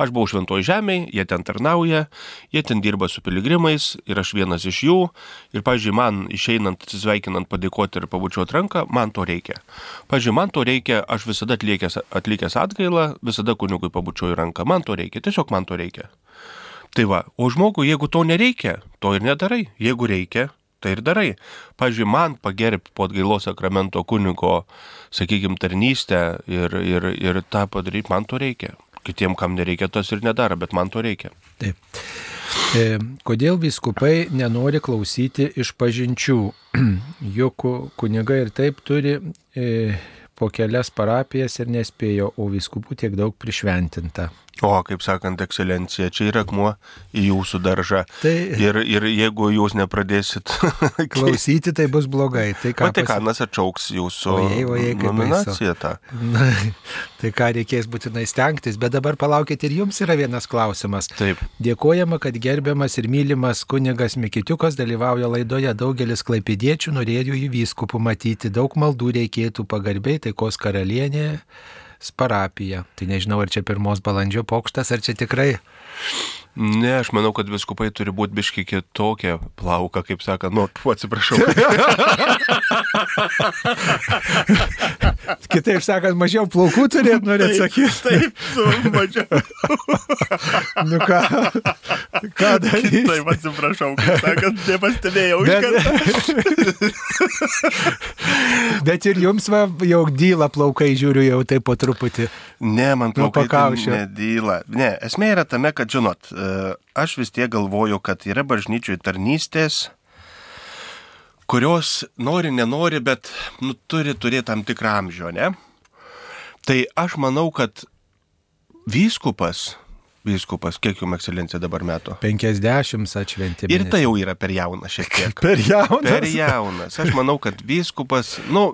Aš buvau šventoj žemėje, jie ten tarnauja, jie ten dirba su piligrimais ir aš vienas iš jų. Ir, pažiūrėjau, man išeinant, atsisveikinant, padėkoti ir pabučiuoti ranką, man to reikia. Pažiūrėjau, man to reikia, aš visada atlikęs, atlikęs atgailą, visada kunigui pabučiuoju ranką, man to reikia, tiesiog man to reikia. Tai va, o žmogui, jeigu to nereikia, to ir nedarai. Jeigu reikia, tai ir darai. Pavyzdžiui, man pagerbti po atgailos sakramento kunigo, sakykime, tarnystę ir, ir, ir tą padaryti, man to reikia. Kitiem, kam nereikia, tas ir nedaro, bet man to reikia. Taip. E, kodėl viskupai nenori klausyti iš pažinčių? Juk ku- kunigai ir taip turi e, po kelias parapijas ir nespėjo, o viskupų tiek daug prišventinta. O, kaip sakant, ekscelencija, čia yra akmuo į jūsų daržą. Tai Ir, ir jeigu jūs nepradėsit klausyti tai bus blogai. Tai ką, pasi- Vatikanas atšauks jūsų Ojei, ojei, kaip nominaciją tą. Na, tai ką reikės būtinai stengtis, bet dabar palaukit ir jums yra vienas klausimas. Taip. Dėkojama, kad gerbiamas ir mylimas kunigas Mikitiukas dalyvauja laidoje. Daugelis klaipidiečių norėjo jį vyskupų matyti. Daug maldų reikėtų pagarbiai taikos karalienė parapija. Tai nežinau, ar čia pirmos balandžio pokštas, ar čia tikrai. Ne, aš manau, kad viskupai turi būti biški kitokia plauka, kaip sako, nu, tu atsiprašau. Kitaip sakant, mažiau plaukų turėt, norėt sakyti. Taip, su mažiau. Nu ką, ką daryti? Taip, atsiprašau, kaip sakant, nepastebėjau. Bet, bet ir jums va, jau dyla plaukai, žiūriu jau taip po truputį. Ne, man Nuo plaukai tai pakaušio. nedyla. Ne, esmė yra tame, kad, žinot, aš vis tiek galvoju, kad yra bažnyčių tarnystės, kurios nori, nenori, bet nu, turi turėti tam tikrą amžių, ne? Tai aš manau, kad vyskupas, vyskupas, kiek jums ekscelencija dabar metų? 50 atšventėme. Ir tai jau yra per jaunas šiek tiek. per jaunas. Per jaunas. Aš manau, kad vyskupas, nu,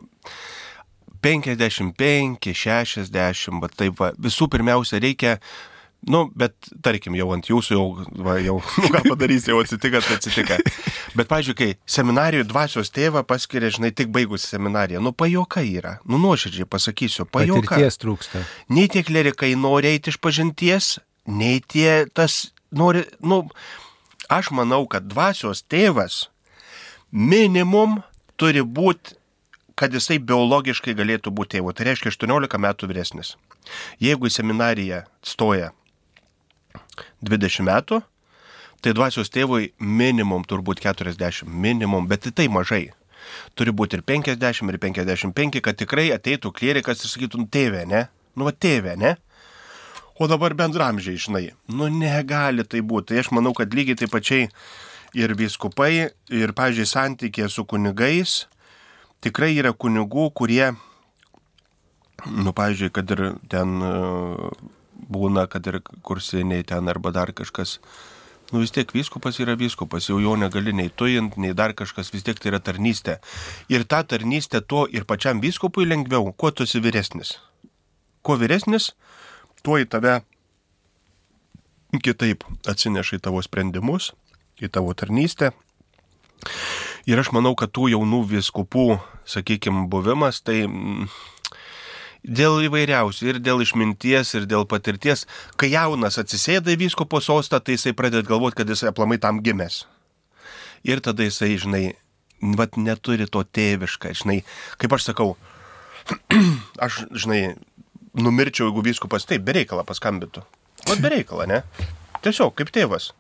55, 60, bet taip, va, visų pirmiausia reikia, nu, bet tarkim, jau ant jūsų jau, va, jau, nu, ką padarys, jau atsitikas, tai atsitika. Bet, pažiūrėjau, kai seminarijų dvasios tėvą paskiria, žinai, tik baigusi seminariją, nu, pajoka yra, nu, nuoširdžiai pasakysiu, pajoka. Patirties trūksta. Nei tie klerikai nori eiti iš pažinties, nei tie tas nori, nu, aš manau, kad dvasios tėvas minimum turi būti, kad jisai biologiškai galėtų būti tėvu. Tai reiškia 18 metų vyresnis. Jeigu į seminariją stoja 20 metų, tai dvasios tėvui minimum turbūt 40, minimum, bet tai mažai. Turi būti ir 50, ir 55, kad tikrai ateitų klierikas ir sakytų, nu tėvė, ne? Nu, va tėvė, ne? O dabar bendramžiai, žinai, nu negali tai būti. Tai aš manau, kad lygiai taip pačiai ir viskupai, ir, pažiūrėjau, santykė su kunigais, tikrai yra kunigų, kurie, nu, pažiūrėjau, kad ir ten būna, kad ir kursiniai ten arba dar kažkas. Nu vis tiek vyskupas yra vyskupas, jau jo negali nei tujint, nei dar kažkas, vis tiek tai yra tarnystė. Ir ta tarnystė tuo ir pačiam vyskupui lengviau, kuo tu esi vyresnis. Kuo vyresnis, tuo į tave kitaip atsineša į tavo sprendimus, į tavo tarnystę. Ir aš manau, kad tų jaunų viskupų, sakykime, buvimas, tai mm, dėl įvairiausių, ir dėl išminties, ir dėl patirties, kai jaunas atsisėda į vyskupo sostą, tai jisai pradeda galvoti, kad jis aplamai tam gimęs. Ir tada jisai, žinai, vat neturi to tėvišką, žinai, kaip aš sakau, aš, žinai, numirčiau, jeigu vyskupas taip, bereikalą paskambintų. Vat bereikalą, ne? Tiesiog kaip tėvas.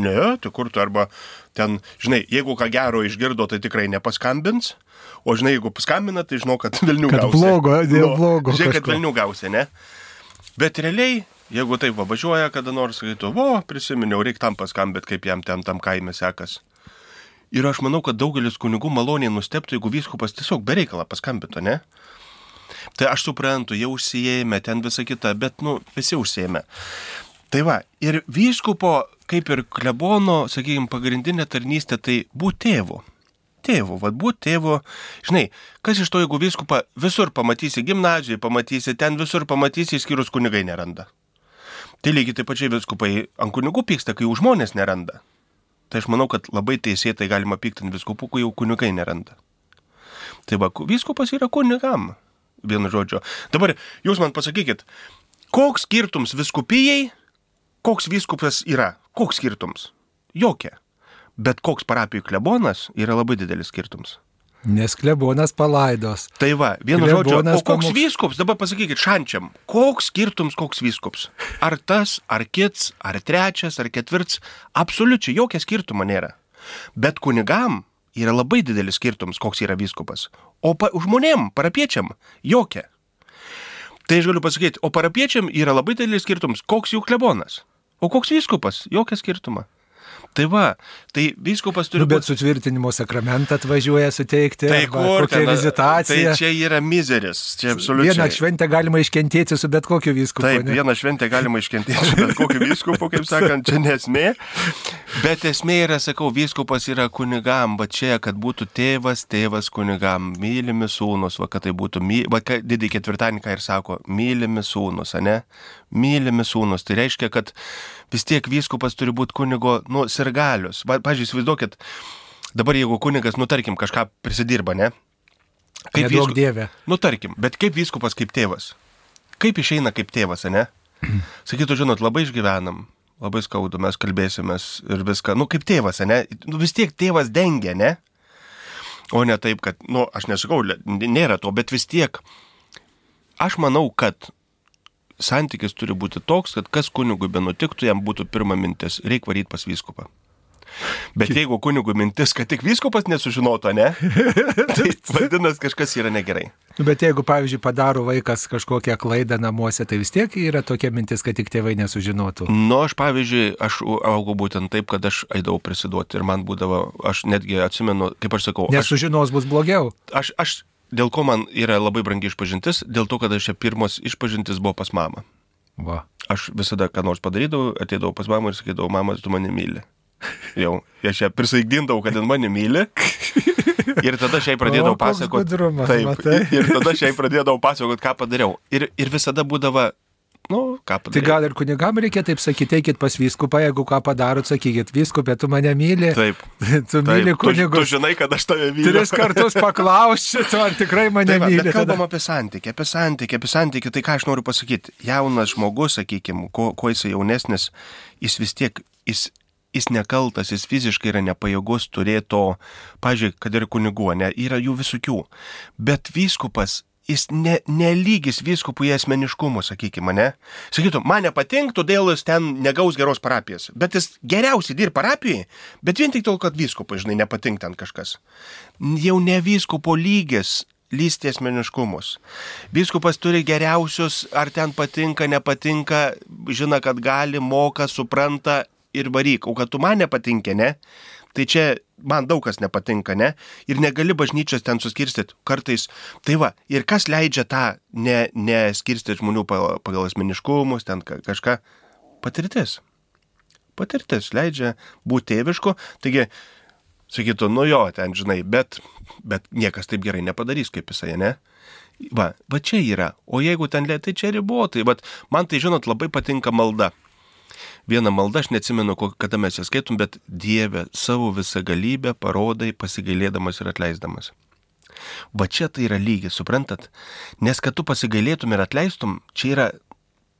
Ne, tai kur tu arba ten, žinai, jeigu ką gero išgirdo, tai tikrai nepaskambins, o žinai, jeigu paskambina, tai žinau, kad vilnių Kad gausi. blogo, dėl blogo Žinai, kad vilnių gausi, ne? Bet realiai, jeigu taip va, važiuoja kada nors, sakytų, o, prisiminiau, reikia tam paskambinti, kaip jam ten tam kaime sekas. Ir aš manau, kad daugelis kunigų maloniai nusteptų, jeigu vyskupas tiesiog bereikalą paskambintų, ne? Tai aš suprantu, jau užsijėmė, ten visa kita, bet, nu, visi užsijėmė. Tai va, ir vyskupo, kaip ir klebono, sakykime, pagrindinė tarnystė, tai būti tėvu. Tėvu, vad būti tėvu. Žinai, kas iš to, jeigu vyskupą visur pamatysi, gimnazijoje pamatysi, ten visur pamatysi, išskyrus kunigai neranda. Tai lygiai taip pačiai viskupai ant kunigų pyksta, kai jų žmonės neranda. Tai aš manau, kad labai teisėtai galima pykti ant viskupų, kai jau kunigai neranda. Tai va, vyskupas yra kunigam, vienu žodžiu. Dabar jūs man pasakykit, koks skirtums viskupijai, koks vyskupas yra, koks skirtums? Jokia. Bet koks parapijų klebonas yra labai didelis skirtums. Nes klebonas palaidos. Tai va, vienu žodžiu, o koks pamoks- vyskups, dabar pasakykit šančiam, koks skirtums, koks vyskups? Ar tas, ar kits, ar trečias, ar ketvirts, absoliučiai jokio skirtumo nėra. Bet kunigam yra labai didelis skirtums, koks yra vyskupas. O pa, žmonėm, parapiečiam, jokia. Tai aš galiu pasakyti, o parapiečiam yra labai didelis skirtums, koks jų klebonas. O koks vyskupas, jokio skirtumo. Tai va, tai vyskupas turi Nu, bet būti... sutvirtinimo sakramentą atvažiuoja suteikti. Tai kur ten, vizitacija. Tai čia yra mizeris, čia absoliučiai. Vieną šventę galima iškentėti su bet kokiu vyskupu. Taip, ne? vieną šventę galima iškentėti su bet kokiu vyskupu, kaip sakant, čia nesmė. Bet esmė yra, sakau, vyskupas yra kunigam, va čia, kad būtų tėvas, tėvas kunigam, mylimi sūnus, va kad tai būtų, my... va didį ketvirtadienį ir sako, mylimi sūnus, ne? Mylimi sūnus. Tai reiškia, kad vis tiek vyskupas turi būti kunigo, nu, sirgalius. Pavyzdžiui, įsivaizduokit, dabar jeigu kunigas, nu, tarkim, kažką prisidirba, ne? Neduok vysku- dieve. Nu, tarkim, bet kaip vyskupas kaip tėvas? Kaip išeina kaip tėvas, ne? Sakytų, žinot, labai išgyvenam, labai skaudu, mes kalbėsimės ir viską. Nu, kaip tėvas, ne? Nu, vis tiek tėvas dengia, ne? O ne taip, kad, nu, aš nesakau, nėra to, bet vis tiek. Aš manau, kad santykis turi būti toks, kad kas kunigui benutiktų, jam būtų pirma mintis - reikia varyti pas vyskupą. Bet jeigu kunigui mintis, kad tik vyskupas nesužinotų, ne? Tai vadinasi, kažkas yra negerai. Nu, bet jeigu, pavyzdžiui, padaro vaikas kažkokią klaidą namuose, tai vis tiek yra tokia mintis, kad tik tėvai nesužinotų. Nu, aš pavyzdžiui, aš augau būtent taip, kad aš eidavau prisiduoti ir man būdavo, aš netgi atsimenu, kaip aš sakau, aš, Nesužinos bus blogiau. aš, aš, dėl ko man yra labai brangi išpažintis, dėl to, kad aš čia pirmos išpažintis buvo pas mamą. Va. Aš visada ką nors padarydavau, ateidavau pas mamą ir sakydavau, mama, tu mane myli. Jau, aš ją prisaigdindavau, kad jin mane myli. Ir tada aš jai pradėdavau pasakoti. Taip, matai? ir tada aš jai pradėdavau pasakoti, ką padariau. Ir, ir visada būdavo, nu, ką Tai padariau. gal ir kunigam reikia taip sakyti, eikit pas vyskupą, jeigu ką padarot, sakykit, vyskupė, tu mane myli. Taip. Tu Taip, myli tu, tu kunigus. žinai, kad aš tave myliu. Tris kartus paklausti, tu ar tikrai mane Tai va, myli. bet kalbam tada. apie santykį, apie santykį, apie santykį, tai ką aš noriu pasakyti. Jaunas žmogus, sakykime, kuo, kuo jisai jaunesnis, jis vis tiek, jis, jis nekaltas, jis fiziškai yra nepajėgus turėti to, pažiūrėk, kad ir kunigų, ne, yra jų visokių. Bet vyskupas, jis ne, nelygis vyskupų į asmeniškumų, sakykime, ne. Sakytų, man nepatinka, todėl jis ten negaus geros parapijos. Bet jis geriausiai dirba parapijai, bet vien tik tol, kad vyskupui, žinai, nepatinka ten kažkas. Jau ne vyskupo lygis lysti asmeniškumus. Vyskupas turi geriausius, ar ten patinka, nepatinka, žino, kad gali, moka, supranta ir varyk. O kad tu man nepatinka, ne? Tai čia man daug kas nepatinka, ne? Ir negali bažnyčios ten suskirstyti kartais. Tai va, ir kas leidžia tą ne, neskirstyti žmonių pa- pagal asmeniškumus, ten ka- kažką? Patirtis. Patirtis leidžia būti tėvišku. Taigi, sakytų, nu jo, ten žinai, bet, bet niekas taip gerai nepadarys kaip jisai, ne? Va, va čia yra. O jeigu ten lėtai čia ribotai, bet man tai, žinot, labai patinka malda. Viena malda, aš neatsimenu, kada mes ją skaitom, bet Dieve savo visą galybę parodai pasigailėdamas ir atleisdamas. Va čia tai yra lygis, suprantat? Nes kad tu pasigailėtum ir atleistum, čia yra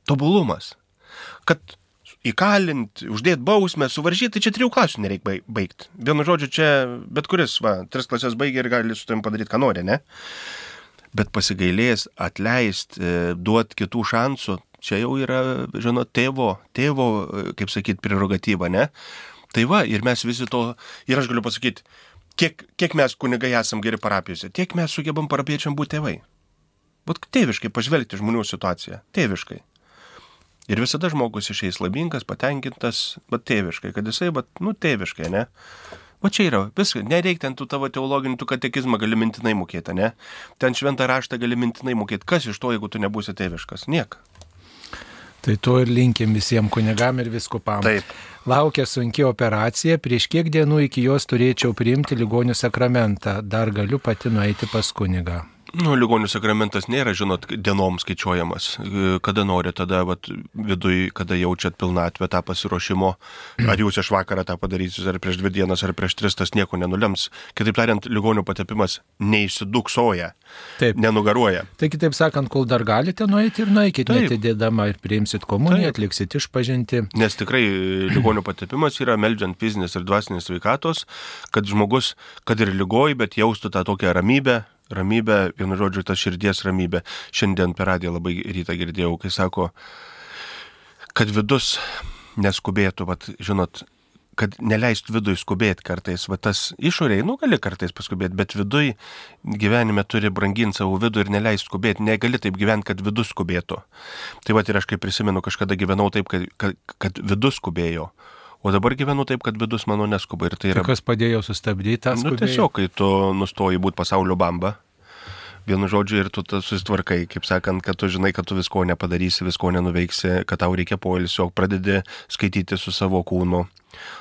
tobulumas. Kad įkalinti, uždėti bausmę, suvaržyti, tai čia trijų klasių nereikia baigti. Vienu žodžiu, čia bet kuris, va, tris klasės baigia ir gali su tavim padaryti, ką nori, ne? Bet pasigailės, atleist, e, duot kitų šansų, čia jau yra, žinot, tėvo, tėvo, kaip sakyt, prerogatyva, ne? Tai va, ir mes visi to, ir aš galiu pasakyti, kiek, kiek mes kunigai esam geri parapijose, tiek mes sugebam parapiečiam būti tėvai. Vat tėviškai pažvelgti žmonių situaciją, tėviškai. Ir visada žmogus išeis laimingas, patenkintas, bet tėviškai, kad jisai, bet, nu, tėviškai, ne? O čia yra, viskas, nereikia ten tų tavo teologinių, tu katekizmą gali mintinai mokėti, ne? Ten šventą raštą gali mintinai mokėti. Kas iš to, jeigu tu nebūsi tėviškas? Niek. Tai to ir linkim visiems kunigam ir viskupam. Taip. Laukia sunki operacija, prieš kiek dienų iki jos turėčiau priimti ligonių sakramentą, dar galiu pati nueiti pas kunigą. Nu, ligonių sakramentas nėra, žinot, dienom skaičiuojamas. Kada nori, tada vat, viduj, kada jaučiat pilnatvę tą pasiruošimo. Ar jūs iš vakarą tą padarysit, ar prieš dvi dienas, ar prieš tris, tas nieko nenulems. Kitaip tariant, ligonių patepimas neišsiduksoja, Taip. nenugaruoja. Tai kitaip sakant, kol dar galite nueiti ir nueikit, Taip. netidėdama ir priimsit komuniją, Taip. atliksit išpažinti. Nes tikrai e, ligonių patepimas yra meldžiant fizinės ir dvasinės sveikatos, kad žmogus, kad ir lygoj, bet jaustų tą tokią ramybę, ramybę, vienu žodžiu, tą širdies ramybę. Šiandien per radiją labai rytą girdėjau, kai sako, kad vidus neskubėtų, vat, žinot, kad neleist vidui skubėti kartais, va tas išoriai, nu gali kartais paskubėti, bet vidui gyvenime turi branginti savo vidų ir neleist skubėti, negali taip gyventi, kad vidus skubėtų. Tai va ir aš kaip prisimenu, kažkada gyvenau taip, kad, kad, kad vidus skubėjo, O dabar gyvenu taip, kad vidus mano neskuba ir tai Tai yra... kas padėjo sustabdyti tą Nu, skubėjimą? tiesiog, kai tu nustoji būti pasaulio bamba, vienu žodžiu ir tu susitvarkai, kaip sakant, kad tu žinai, kad tu visko nepadarysi, visko nenuveiksi, kad tau reikia poilsio, pradedi skaityti su savo kūnu,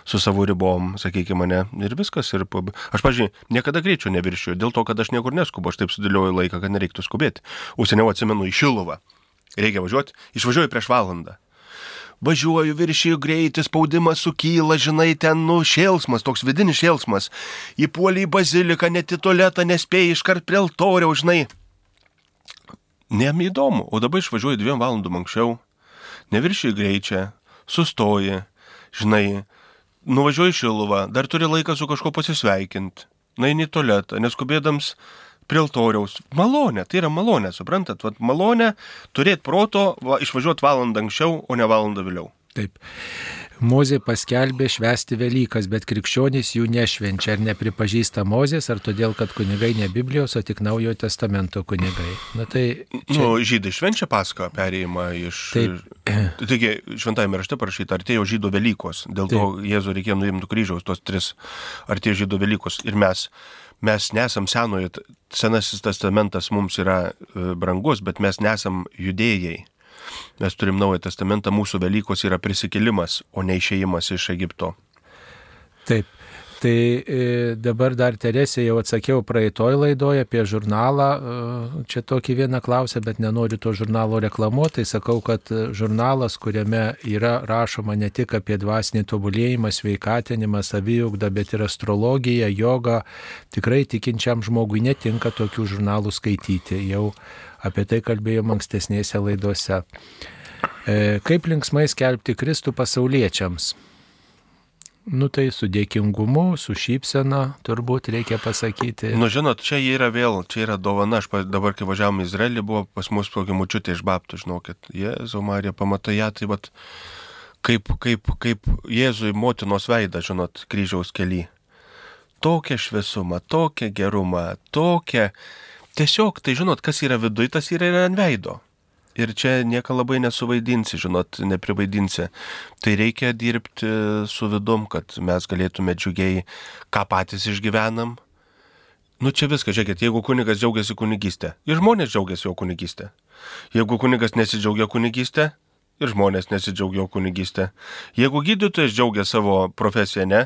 su savo ribom, sakykime mane, ir viskas. Ir, aš, pažiūrėjau, niekada greičio neviršiu, dėl to, kad aš niekur neskubu, aš taip sudėlioju laiką, kad nereiktų skubėti. Užsieniau atsimenu į Šiluvą. Reikia važiuoti, išvažiuoju prieš valandą. Važiuoju viršijų greitį, spaudimas sukyla, žinai, ten nu šėlsmas, toks vidinis šėlsmas. Įpuolį į baziliką, net į tualetą nespėjai iškart prie altoriaus, žinai. Neam įdomu, o dabar išvažiuoju dviem valandom anksčiau, neviršijai greičia, sustoji, žinai, nuvažiuoji į šiluvą, dar turi laiką su kažko pasisveikinti, naini tualetą, neskubėdams prie altoriaus. Malonė, tai yra malonė, suprantat, Vat malonė turėti proto, va, išvažiuoti valandą anksčiau, o ne valandą vėliau. Taip. Mozė paskelbė švęsti Velykas, bet krikščionys jų nešvenčia. Ar nepripažįsta Mozės, ar todėl, kad kunigai ne Biblijos, o tik Naujojo testamento kunigai. Na tai Čia... Nu, žydai švenčia paską perėjimą iš... Taip. Taigi, šventajame rašte parašyta, artėjo žydų Velykos. Dėl to Jėzų reikėjo nuimti kryžiaus, tos tris artėjo žydų Velykos. Ir mes, mes nesam senojo, senasis testamentas mums yra e, brangus, bet mes nesam judėjai. Mes turim naują testamentą, mūsų Velykos yra prisikėlimas, o ne išėjimas iš Egipto. Taip. Tai e, dabar dar Teresė jau atsakiau praeitoj laidoje apie žurnalą. E, čia tokį vieną klausę, bet nenoriu to žurnalo reklamuoti. Tai sakau, kad žurnalas, kuriame yra rašoma ne tik apie dvasinį tobulėjimą, sveikatinimą, saviugdą, bet ir astrologiją, jogą, tikrai tikinčiam žmogui netinka tokių žurnalų skaityti. Jau apie tai kalbėjom ankstesnėse laidose. E, kaip linksmai skelbti Kristų pasauliečiams? Nu tai su dėkingumu, su šypsena, turbūt reikia pasakyti. Nu, žinot, čia yra vėl, čia yra dovana. Aš dabar, kai važiavom į Izraelį, buvo pas mus tokia mučiutė iš Baptų, žinokit. Jėzau, Marija, pamatai ją, tai vat, kaip, kaip, kaip Jėzui motinos veidą, žinot, kryžiaus keli. Tokią šviesumą, tokią gerumą, tokią... Tiesiog, tai žinot, kas yra viduje, tas yra ir ant veido. Ir čia nieko labai nesuvaidinsi, žinot, neprivaidinsi. Tai reikia dirbti su vidum, kad mes galėtume džiugiai, ką patys išgyvenam. Nu čia viskas, žiūrėkit, jeigu kunigas džiaugiasi kunigystė, ir žmonės džiaugiasi jo kunigystė. Jeigu kunigas nesidžiaugia kunigystė, ir žmonės nesidžiaugia jo kunigystė. Jeigu gydytojas džiaugia savo profesiją, ne,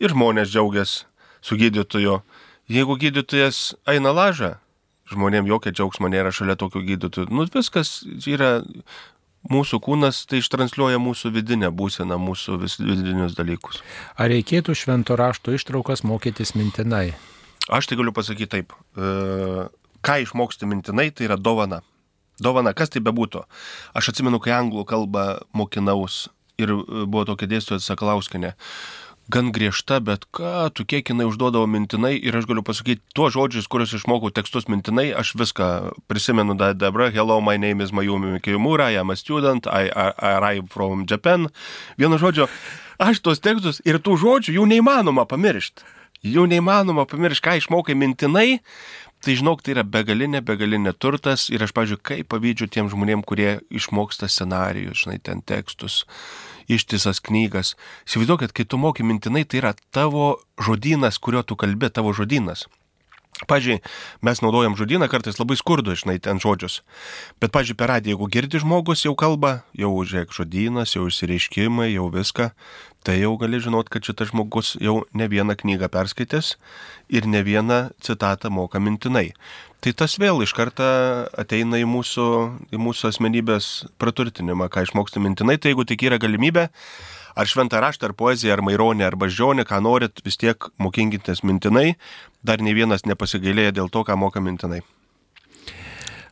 ir žmonės džiaugiasi su gydytoju. Jeigu gydytojas eina lažą, žmonėm jokia džiaugsmo nėra šalia tokių gydytojų. Nu, viskas yra mūsų kūnas, tai ištranšiuoja mūsų vidinę būseną, mūsų vis vidinius dalykus. Ar reikėtų švento rašto ištraukas mokytis mintinai? Aš tai galiu pasakyti taip. E, ką išmoksti mintinai, tai yra dovana. Dovana, kas tai bebūtų. Aš atsimenu, kai anglų kalbą mokinaus ir e, buvo tokia dėstytoja Sakalauskinė. Gan griežta, bet ką tu kiek jinai užduodavo mintinai ir aš galiu pasakyti, tuos žodžius, kuriuos išmokau tekstus mintinai, aš viską prisimenu da dabar. Hello, my name is Mayumi Kimura, I am a student, I, I, I arrive from Japan. Vienu žodžiu, aš tuos tekstus ir tų žodžių jų neįmanoma pamiršti. Jų neįmanoma pamiršti, ką išmokai mintinai, tai žinok, tai yra begalinė, begalinė turtas ir aš, pažiūrėjau, kaip pavydžiu tiem žmonėm, kurie išmoksta scenarijus, žinai, ten tekstus, ištisas knygas. Įsivaizduokit, kai tu moki mintinai, tai yra tavo žodynas, kurio tu kalbi, tavo žodynas. Pavyzdžiui, mes naudojam žodyną kartais labai skurdu, žinai, ten žodžius. Bet, pavyzdžiui, per radiją, jeigu girdi žmogus jau kalba, jau žiūrėk žodynas, jau išsireiškimai, jau viską, tai jau gali žinot, kad šitas žmogus jau ne vieną knygą perskaitęs ir ne vieną citatą moka mintinai. Tai tas vėl iš karto ateina į mūsų, į mūsų asmenybės praturtinimą, ką išmoksti mintinai, tai jeigu tik yra galimybė, ar šventą raštą, ar poeziją, ar maironę, ar baždžionę, ką norit, vis tiek mokinkitės mintinai, dar ne vienas nepasigailėja dėl to, ką moka mintinai.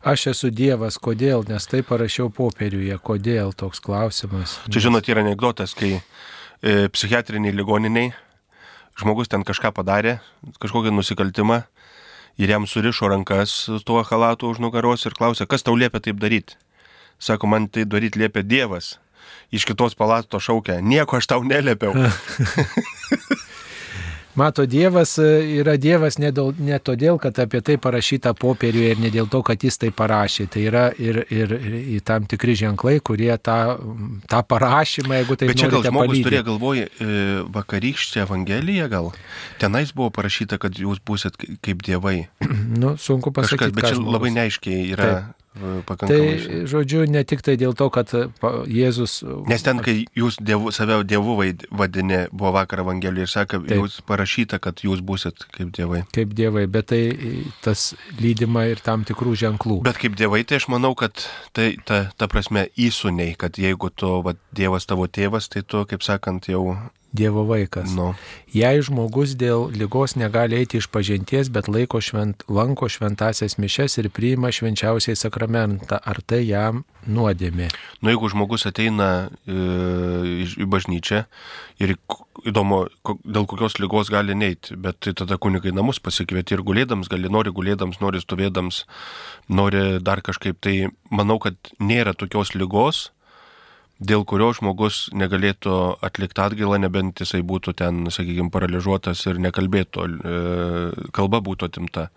Aš esu Dievas, kodėl, nes tai parašiau popieriuje, kodėl toks klausimas. Čia žinot, yra anegdotas, kai e, psichiatriniai ligoniniai žmogus ten kažką padarė, kažkokią nusikaltimą ir jam surišo rankas su tuo halatu už nugaros ir klausė, kas tau liepia taip daryti. Sako, man tai daryti liepia Dievas. Iš kitos palatos šaukia, nieko aš tau neliepiau. Mato, Dievas e, yra Dievas ne, dėl, ne todėl, kad apie tai parašyta popieriuje ir ne dėl to, kad jis tai parašė. Tai yra ir, ir, ir tam tikri ženklai, kurie tą, tą parašymą, jeigu tai Bet čia gal žmogus palydė. turėjo galvoje e, vakarykštę Evangeliją, gal tenais buvo parašyta, kad jūs busit kaip dievai. Nu, sunku Kažkas, pasakyti. bet ką čia žmogus- labai neaiškiai yra Tai, pakankamai. žodžiu, ne tik tai dėl to, kad Jėzus... Nes ten, kai jūs dievu, save vaid- vadinė, buvo vakar Evangelijoje ir sako, Taip. jūs parašyta, kad jūs busit kaip dievai. Kaip dievai, bet tai tas lydima ir tam tikrų ženklų. Bet kaip dievai, tai aš manau, kad tai ta, ta prasme įsūniai, kad jeigu tu, va, dievas tavo tėvas, tai tu, kaip sakant, jau, Dievo vaikas. nu, Jei žmogus dėl lygos negali eiti iš pažinties, bet laiko švent, lanko šventasias mišes ir priima švenčiausiai sakramentą, ar tai jam nuodėmė? nu, jeigu žmogus ateina e, iš- į bažnyčią ir įdomu, dėl kokios lygos gali neiti, bet tai tada kunigai namus pasikvieti ir gulėdams, gali nori gulėdams, nori stovėdams, nori dar kažkaip, tai manau, kad nėra tokios lygos, dėl kurios žmogus negalėtų atlikti atgailą, nebent jisai būtų ten, sakykime, paralyžiuotas ir nekalbėtų, e, kalba būtų atimta.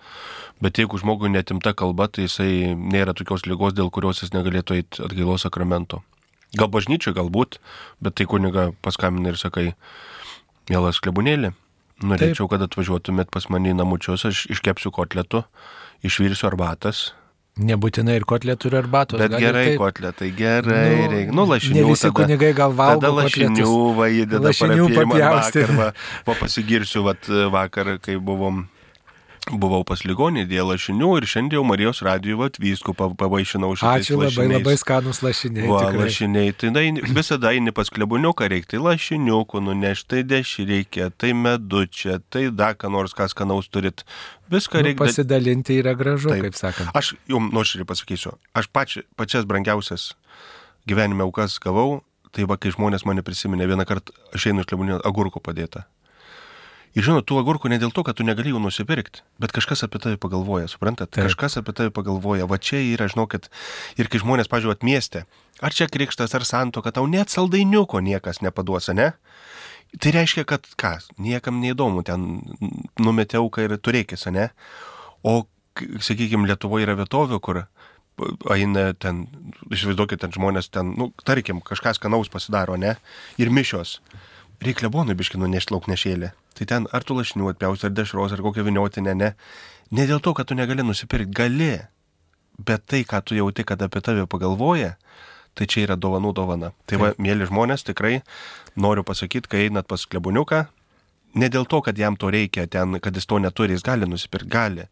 Bet jeigu žmogui netimta kalba, tai jisai nėra tokios lygos, dėl kurios jis negalėtų eiti atgailos sakramento. Gal bažnyčiai, galbūt, bet tai kuniga paskambina ir sakai, mielas klebunėlį, norėčiau, kad atvažiuotumėt pas mane į namučius, aš iškepsiu kotletų, išvirsiu arbatas, Nebūtinai ir kotletų ir arbatos. Bet gerai, taip. kotletai, gerai, Nu, reikia. Nu, lašinių. ne visi tada, kunigai gal valgo Tada lašinių kotletus. va įdeda Lašinių papjaustyt. vakar. Va, pasigirsiu, va vakar, kai buvom. Buvau pas ligonį dėl lašinių ir šiandien jau Marijos radijų vat, vyskupą pavaišinau šitais Ačiū labai, lašiniais. labai skanus lašiniai. Va, tikrai. lašiniai. Tai na, visada eini pas klebuniuką, reikia tai lašiniukų nunešti, tai dešį reikia, tai medučia, tai dar ką nors kas skanaus turit. Viską Nu, reikia. da- pasidalinti yra gražu, Taip. kaip sakant. Aš jums nuoširdžiai pasakysiu, aš pači, pačias brangiausias gyvenime aukas gavau, tai va, kai žmonės mane prisiminė, vieną kartą aš einu iš klebonio agurko padėta. Ir žinot, tų agurkų ne dėl to, kad tu negali jų nusipirkti, bet kažkas apie tai pagalvoja, suprantat? Taip. Kažkas apie tai pagalvoja, va čia yra, žinokit, ir kai žmonės, pažiūrėjau, mieste, ar čia krikštas, ar santo, kad tau net saldainiuko niekas nepaduos, ne? Tai reiškia, kad ką, niekam neįdomu, ten numetė auką ir turėkis, ne? O, sakykime, Lietuvoje yra vietovių, kur eina ten, išvaizduokit, ten žmonės ten, nu, tarkim, kažkas skanaus pasidaro, ne? Ir mišios. Reikia lebonui biškinu nešti lauknešėlį. Tai ten ar tu lašinių atpjausi, ar dešros, ar kokią viniotinę, ne? Ne dėl to, kad tu negali nusipirkti, gali. Bet tai, ką tu jauti, kad apie tave pagalvoja, tai čia yra dovanų dovana. Tai va, mėly žmonės, tikrai noriu pasakyti, kai einat pas klebuniuką, ne dėl to, kad jam to reikia, ten, kad jis to neturi, jis gali nusipirkti, gali.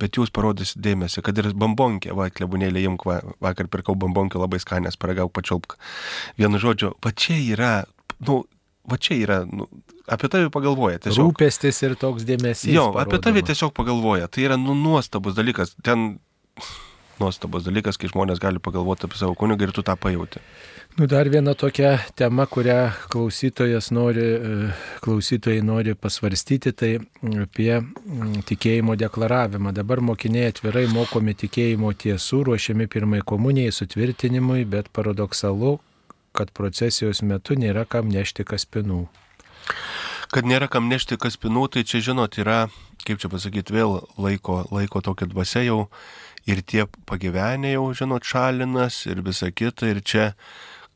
Bet jūs parodysit dėmesį, kad ir bambonkė, va, klebunėlė imk, va, vakar pirkau bambonkį labai skanės, paragau pačiulpk. Vienu žodžiu, va čia yra, nu, va čia yra, nu, apie tave pagalvoja tiesiog. Rūpestis ir toks dėmesys. Jo, apie tave tiesiog pagalvoja. Tai yra nu, nuostabus dalykas. Ten nuostabus dalykas, kai žmonės gali pagalvoti apie savo kunigą ir tu tą pajauti. Nu, dar viena tokia tema, kurią klausytojas nori, e, klausytojai nori pasvarstyti, tai apie tikėjimo deklaravimą. Dabar mokiniai atvirai mokomi tikėjimo tiesų, ruošiami pirmai komunijai sutvirtinimui, bet paradoksalu, kad procesijos metu nėra kam nešti kaspinų. Kad nėra kam nešti kaspinų, tai čia, žinot, yra, kaip čia pasakyti, vėl laiko, laiko tokia dvasia jau ir tie pagyvenę jau, žinot, šalinas ir visa kita. Ir čia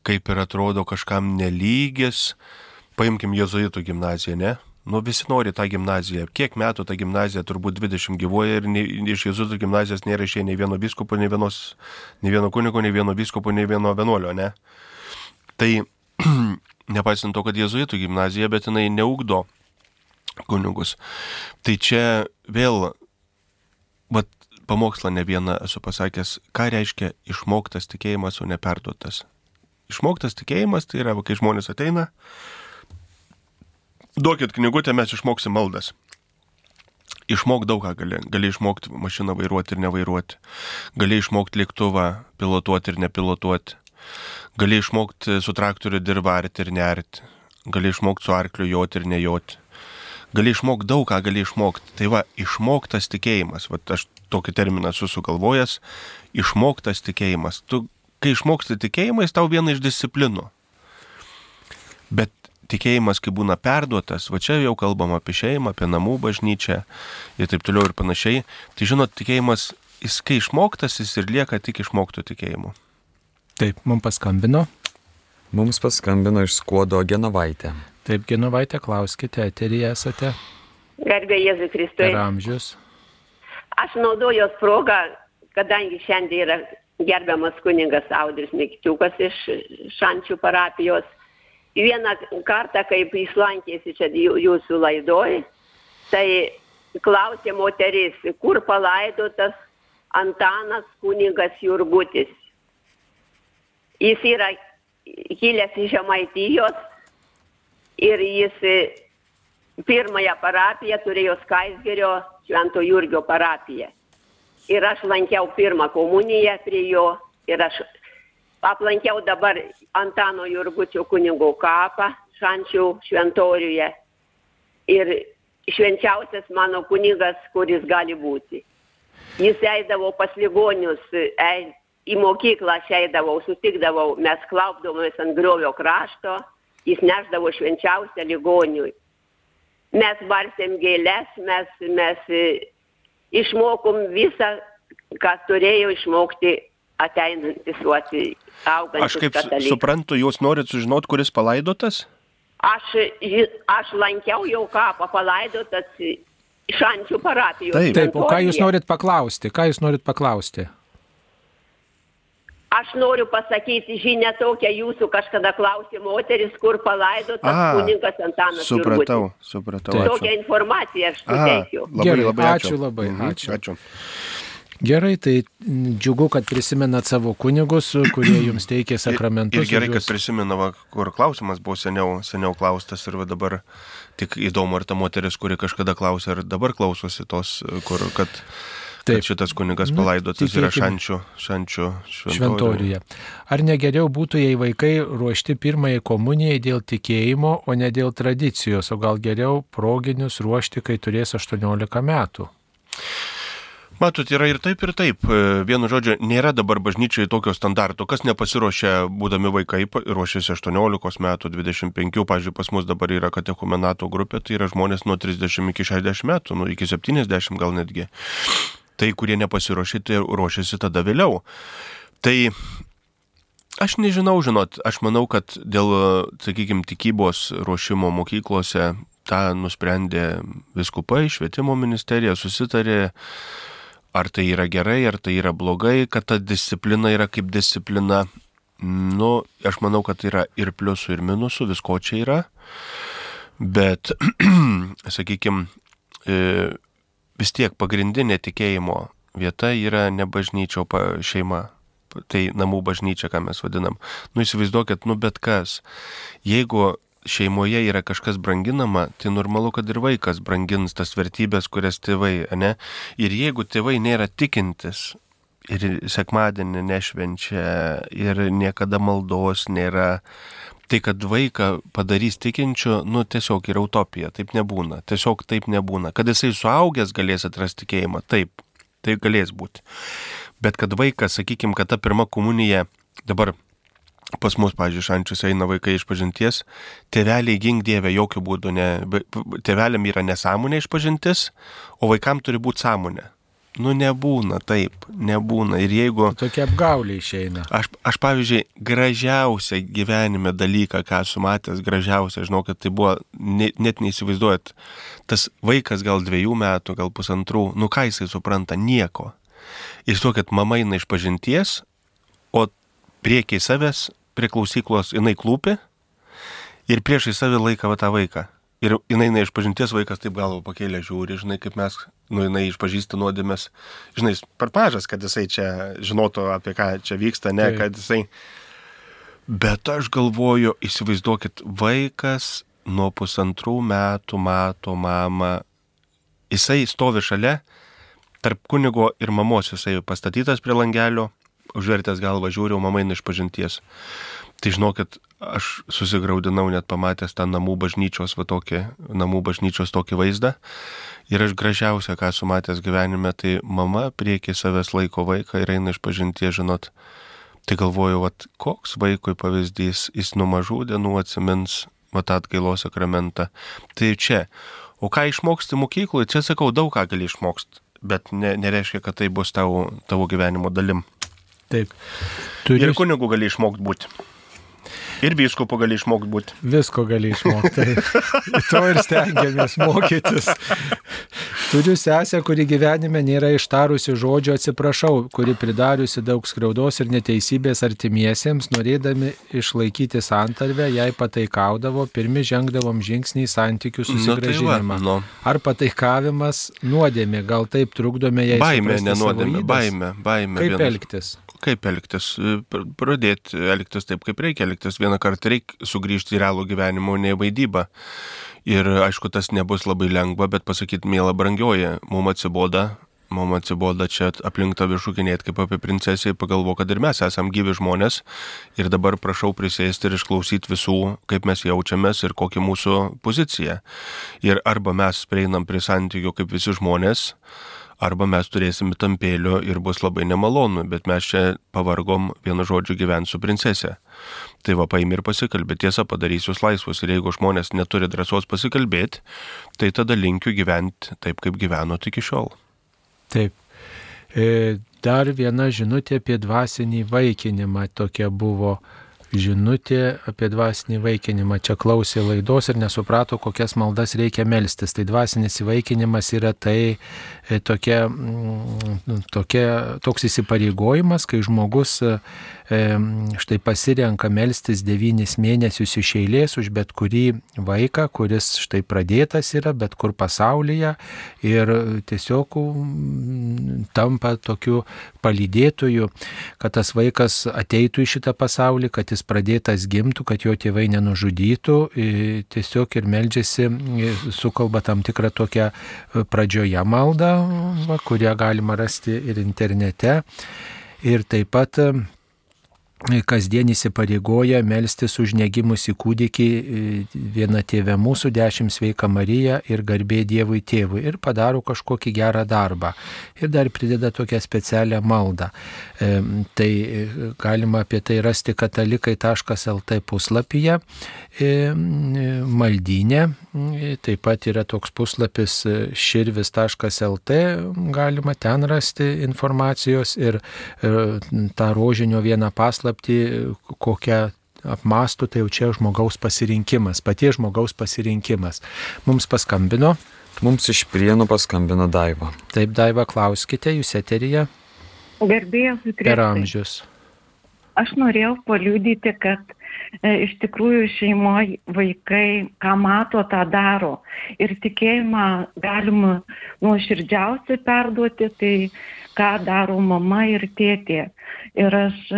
kaip ir atrodo kažkam nelygis. Paimkim Jėzuitų gimnaziją, ne? Nu, visi nori tą gimnaziją. Kiek metų ta gimnazija, turbūt 20 gyvoja ir nei, iš Jėzuitų gimnazijos nėra išėję nei vieno biskupo, nei, vienos, nei vieno kunigo, nei vieno biskupo, nei vieno vienuolio, ne? Tai nepaisant to, kad Jėzuitų gimnazija, bet jinai neugdo kunigus. Tai čia vėl, vat, pamokslą ne vieną esu pasakęs, ką reiškia išmoktas tikėjimas, o neperduotas. Išmoktas tikėjimas tai yra, va, kai žmonės ateina, duokit knygutę, mes išmoksim maldas. Išmok daug ką gali. Gali išmokti mašiną vairuoti ir nevairuoti. Gali išmokti lėktuvą pilotuoti ir nepilotuoti. Gali išmokti su traktoriu dirbarti ir nerti. Gali išmokti su arkliu joti ir nejoti. Gali išmokti daug ką, gali išmokti. Tai va, išmoktas tikėjimas. Va, aš tokį terminą esu sugalvojęs. Išmoktas tikėjimas. Tu, kai išmoksti tikėjimą, jis tau viena iš disciplinų. Bet tikėjimas, kai būna perduotas, va čia jau kalbam apie šeimą, apie namų bažnyčią ir taip toliau ir panašiai, tai žinot, tikėjimas, jis kai išmoktas, jis ir lieka tik išmoktų tikėjimu. Taip, mums paskambino. Mums paskambino iš skuodo Genovaitė. Taip, Genovaitė, klauskite, eterija esate Garbė Jėzui Kristui. per amžius. Aš naudojos progą, kadangi šiandien yra gerbiamas kuningas Audris Mikčiukas iš Šančių parapijos. Vieną kartą, kaip jis lankėsi čia jū- jūsų laidoj, tai klausė moteris, kur palaidotas Antanas kuningas Jurgutis. Jis yra kilęs iš Žemaitijos ir jis e, pirmąją parapiją turėjo Skaisgerio Švento Jurgio parapiją. Ir aš lankiau pirmą komuniją prie jo ir aš aplankiau dabar Antano Jurgučio kunigo kapą Šančių šventoriuje. Ir švenčiausias mano kunigas, kuris gali būti. Jis eidavo pas ligonius, ei, į mokyklą aš eidavau, sutikdavau, mes klaupdavomės ant griovio krašto, jis neždavo švenčiausią ligoniui. Mes varstėm gėlės, mes, mes e, išmokom visą, ką turėjo išmokti ateinantis suoti augantis Aš kaip katalikas. suprantu, jūs norit sužinoti, kuris palaidotas? Aš, aš lankiau jau kapą palaidotas Šančių parapijos. Taip. Taip, o ką jūs norit paklausti? Ką jūs norit paklausti? Aš noriu pasakyti žinę tokią jūsų kažkada klausė moteris, kur palaidotas A, kuningas Antanas Supratau, Jurgutis. supratau. Taip. Tokią Ačiū. informaciją aš suteikiu. labai, Gerai, labai ačiū. ačiū labai, Mhm, ačiū. ačiū. Gerai, tai džiugu, kad prisimenat savo kunigus, kurie jums teikė sakramentus. Ir gerai, kad jūs- prisimena, va, kur klausimas buvo seniau, seniau klaustas ir dabar tik įdomu, ar ta moteris, kuri kažkada klausė, ar dabar klausosi tos, kur, kad, Taip. šitas kunigas Nu, palaidotas yra šančių, šančių šventoriuje. Ar negeriau būtų, jei vaikai ruošti pirmąjį komunijai dėl tikėjimo, o ne dėl tradicijos, o gal geriau proginius ruošti, kai turės 18 metų? Matot, yra ir taip, ir taip. E, Vienu žodžiu, nėra dabar bažnyčiai tokio standarto. Kas nepasiruošia, būdami vaikai, ruošiasi 18 metų, 25, pažiūrėjau, pas mus dabar yra katechumenato grupė, tai yra žmonės nuo 30 iki 60 metų, nu, iki 70 gal netgi. Tai, kurie nepasiruošė, tai ruošiasi tada vėliau. Tai aš nežinau, žinot, aš manau, kad dėl, sakykime, tikybos ruošimo mokyklose tą nusprendė viskupai, švietimo ministerija, susitarė, ar tai yra gerai, ar tai yra blogai, kad ta disciplina yra kaip disciplina. Nu, aš manau, kad yra ir pliusų, ir minusų, visko čia yra. Bet, sakykime, vis tiek pagrindinė tikėjimo vieta yra ne bažnyčio šeima. Tai namų bažnyčia, ką mes vadinam. Nu įsivaizduokit, nu bet kas. Jeigu šeimoje yra kažkas branginama, tai normalu, kad ir vaikas brangins tas vertybės, kurias tėvai, ne? Ir jeigu tėvai nėra tikintis ir sekmadienį nešvenčia ir niekada maldos nėra, tai kad vaiką padarys tikinčiu, nu tiesiog yra utopija, taip nebūna, tiesiog taip nebūna. Kad jisai suaugęs galės atrasti tikėjimą, taip, tai galės būti. Bet kad vaikas, sakykime, kad ta pirma komunija dabar pas mus, pažiūrėjau, šančius eina vaikai iš pažinties, tėveliai gink dievę jokių būdų, ne, tėveliam yra nesąmonė iš pažintis, o vaikam turi būti sąmonė. Nu nebūna taip, nebūna. Ir jeigu Tokia apgaulė išeina. Aš, aš pavyzdžiui, gražiausią gyvenime dalyką, ką esu matęs, gražiausia, žinau, kad tai buvo, ne, net neįsivaizduojat, tas vaikas gal dviejų metų, gal pusantrų, nu ką jisai supranta, nieko. Ir to, kad mama eina iš pažinties, o priekiai savęs, prie klausyklos jinai klūpi ir priešai savį laiką va tą vaiką. Ir jinai eina iš pažinties vaikas taip galvo pakėlė, žiūri, žinai, kaip mes, nu jinai išpažįsta nuodėmės, žinai, per mažas, kad jisai čia žinotų, apie ką čia vyksta, ne, Taip. kad jisai. Bet aš galvoju, įsivaizduokit, vaikas nuo pusantrų metų mato mamą, jisai stovi šalia, tarp kunigo ir mamos jisai pastatytas prie langelio, užvertęs galvą žiūri, o mama eina iš pažinties. Tai žinokit, aš susigaudinau net pamatęs tą namų bažnyčios, va tokį, namų bažnyčios tokį vaizdą. Ir aš gražiausia, ką esu matęs gyvenime, tai mama prieki savęs laiko vaiką ir eina iš pažinties, žinot. Tai galvoju, vat, koks vaikui pavyzdys, jis nuo mažų dienų atsimins va tą atgailos sakramentą. Tai čia. O ką išmoksti mokykloje, čia sakau, daug ką gali išmokti, bet ne, nereiškia, kad tai bus tavo, tavo gyvenimo dalim. Taip. Ir Turiu kunigu gali išmokti būti. Ir vyskupu gali išmokti būti. Visko gali išmokti. to ir stengiamės mokytis. Turiu sesę, kuri gyvenime nėra ištarusi žodžio atsiprašau, kuri pridariusi daug skriaudos ir neteisybės artimiesiems, norėdami išlaikyti santarvę, jai pataikaudavo, pirmi žengdavom žingsnį į santykių susigražinimą. nu. Ar pataikavimas nuodėmė, gal taip trukdome jai Baimė, nenuodėmė, baimė, baimė. Kaip vienas- elgtis? Kaip elgtis? Pr- Pradėti elgtis taip, kaip reikia elgtis. Vieną kartą reikia sugrįžti į realų gyvenimą, o ne į vaidybą. Ir aišku, tas nebus labai lengva, bet pasakyti, mėla brangioji, mums atsiboda, mums atsiboda čia aplink tave šūkinėti kaip apie princesę, pagalvo, kad ir mes esame gyvi žmonės. Ir dabar prašau prisėsti ir išklausyti visų, kaip mes jaučiamės ir kokia mūsų pozicija. Ir arba mes prieinam prie santykių kaip visi žmonės, arba mes turėsim tampėlio ir bus labai nemalonu, bet mes čia pavargom vienu žodžiu gyventi su princesė. Tai va paimi ir pasikalbė, tiesa padarysiu jūs laisvus ir jeigu žmonės neturi drąsos pasikalbėti, tai tada linkiu gyventi taip, kaip gyvenot iki šiol. Taip. E, Dar viena žinutė apie dvasinį vaikinimą tokia buvo. Žinutė apie dvasinį vaikinimą. Čia klausė laidos ir nesuprato, kokias maldas reikia melstis. Tai dvasinis įvaikinimas yra tai tokia, mm, tokia, toks įsipareigojimas, kai žmogus e, štai pasirenka melstis devynis mėnesius iš eilės už bet kurį vaiką, kuris štai pradėtas yra bet kur pasaulyje ir tiesiog mm, tampa tokiu palydėtoju, kad tas vaikas ateitų į šitą pasaulį, kad jis pradėtas gimtų, kad jo tėvai nenužudytų, e, tiesiog ir meldžiasi, e, sukalba tam tikrą tokią e, pradžioje maldą, va, kurią galima rasti ir internete. Ir taip pat kasdien įsipareigoja melstis už negimusi kūdikį e, viena tėvė mūsų, dešimt sveika Marija ir garbė Dievui tėvui ir padaro kažkokį gerą darbą. Ir dar prideda tokią specialią maldą. E, Tai e, galima apie tai rasti katalikai.lt puslapyje e. E, Taip pat yra toks puslapis širvis.lt, galima ten rasti informacijos ir e, tą rožinio vieną paslapti, kokią apmastų, tai jau čia žmogaus pasirinkimas, paties žmogaus pasirinkimas. Mums paskambino, Mums iš prienų paskambino Daiva. taip Daiva, klauskite, jūs eterija Gerbėjas per amžius. Aš norėjau paliūdyti, kad e, iš tikrųjų šeimoje vaikai, ką mato, tą daro. Ir tikėjimą galima nuoširdžiausiai perduoti, tai ką daro mama ir tėtė. Ir aš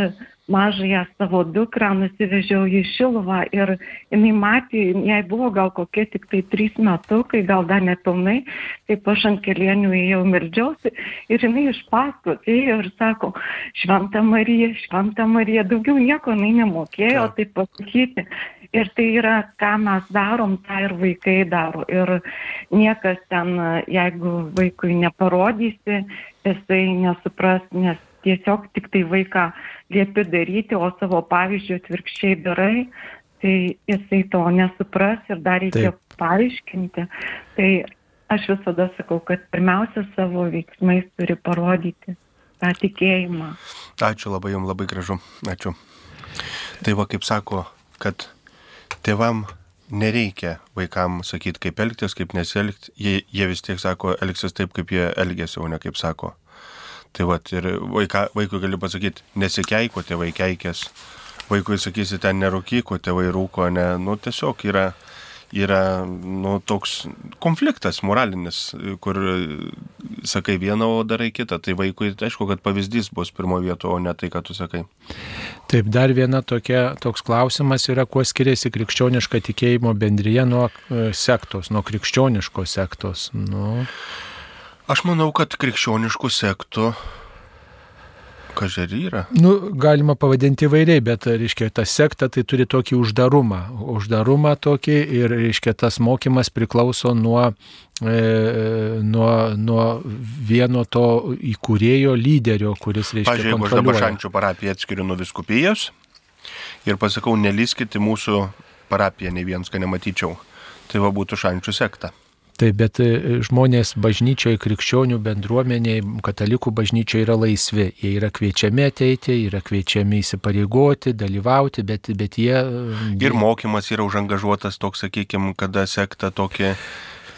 mažąją savo dukrą nusivežiau į Šiluvą ir jinai matė, jai buvo gal kokie tik tai trys metukai, gal dar nepilnai, taip aš ant kelienių ėjau meldžiausi ir jinai iš paskos ėjo ir sako, šventą Mariją, šventą Mariją, daugiau nieko jinai nemokėjo Taip. taip pasakyti. Ir tai yra, ką mes darom, tą ir vaikai daro. Ir niekas ten, jeigu vaikui neparodysi, jisai nesupras, nes tiesiog tik tai vaiką liepi daryti, o savo pavyzdžių atvirkščiai darai, tai jisai to nesupras ir dar reikia Taip. paaiškinti. Tai aš visada sakau, kad pirmiausia savo veiksmais turi parodyti tą tikėjimą. Ačiū labai jums, labai gražu. Ačiū. Tai va, kaip sako, kad tėvam nereikia vaikam sakyti, kaip elgtis, kaip nesielgti. Jie, jie vis tiek sako, elgsis taip, kaip jie elgėsi, o ne kaip sako. Tai va, ir vaika, vaikui gali pasakyti, nesikeiko tėvai keikės. Vaikui sakysi, ten nerūkyko, tėvai rūko, ne, nu tiesiog yra, yra nu, toks konfliktas moralinis, kur sakai vieną, o darai kitą. Tai vaikui, aišku, kad pavyzdys bus pirmo vieto, o ne tai, ką tu sakai. Taip, dar viena tokia, toks klausimas yra, kuo skiriasi krikščioniška tikėjimo bendryje nuo e, sektos, nuo krikščioniškos sektos. Nu, Aš manau, kad krikščioniškų sektų, kažer yra. nu, galima pavadinti įvairiai, bet, reiškia, ta sekta tai turi tokį uždarumą. Uždarumą tokį ir, reiškia, tas mokymas priklauso nuo, e, nuo, nuo vieno to įkūrėjo lyderio, kuris, reiškia, Pavyzdžiui, jeigu aš dabar šančių parapiją atskiriu nuo viskupijos ir pasakau, neliskite mūsų parapiją nei vienas, ką nematyčiau. Tai va būtų šančių sekta. Taip, bet e, žmonės bažnyčioje, krikščionių bendruomeniai, katalikų bažnyčioje yra laisvi. Jie yra kviečiami ateiti, yra kviečiami įsipareigoti, dalyvauti, bet, bet jie... Ir mokymas yra užangažuotas toks, sakykime, kada sekta tokie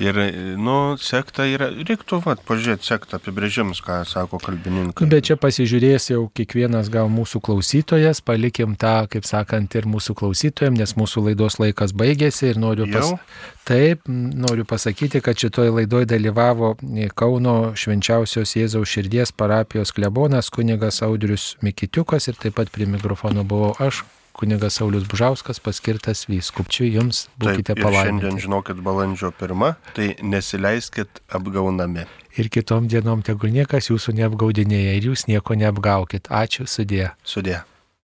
Ir, nu, sekta yra, reiktų, va, pažiūrėti sektą apibrėžimus, ką sako kalbininkai. Bet čia pasižiūrės jau kiekvienas gal mūsų klausytojas, palikim tą, kaip sakant, ir mūsų klausytojams, nes mūsų laidos laikas baigėsi ir noriu, pas... Taip, noriu pasakyti, kad šitoje laidoje dalyvavo Kauno švenčiausios Jėzaus širdies parapijos klebonas kunigas Audrius Mikitiukas ir taip pat prie mikrofono buvau aš, kunigas Saulis Bužauskas paskirtas vyskupčiui, jums būkite palaiminti. Šiandien žinokit balandžio pirmą, tai nesileiskit apgaunami. Ir kitom dienom tegul niekas jūsų neapgaudinėja ir jūs nieko neapgaukit. Ačiū, sudė. Sudė.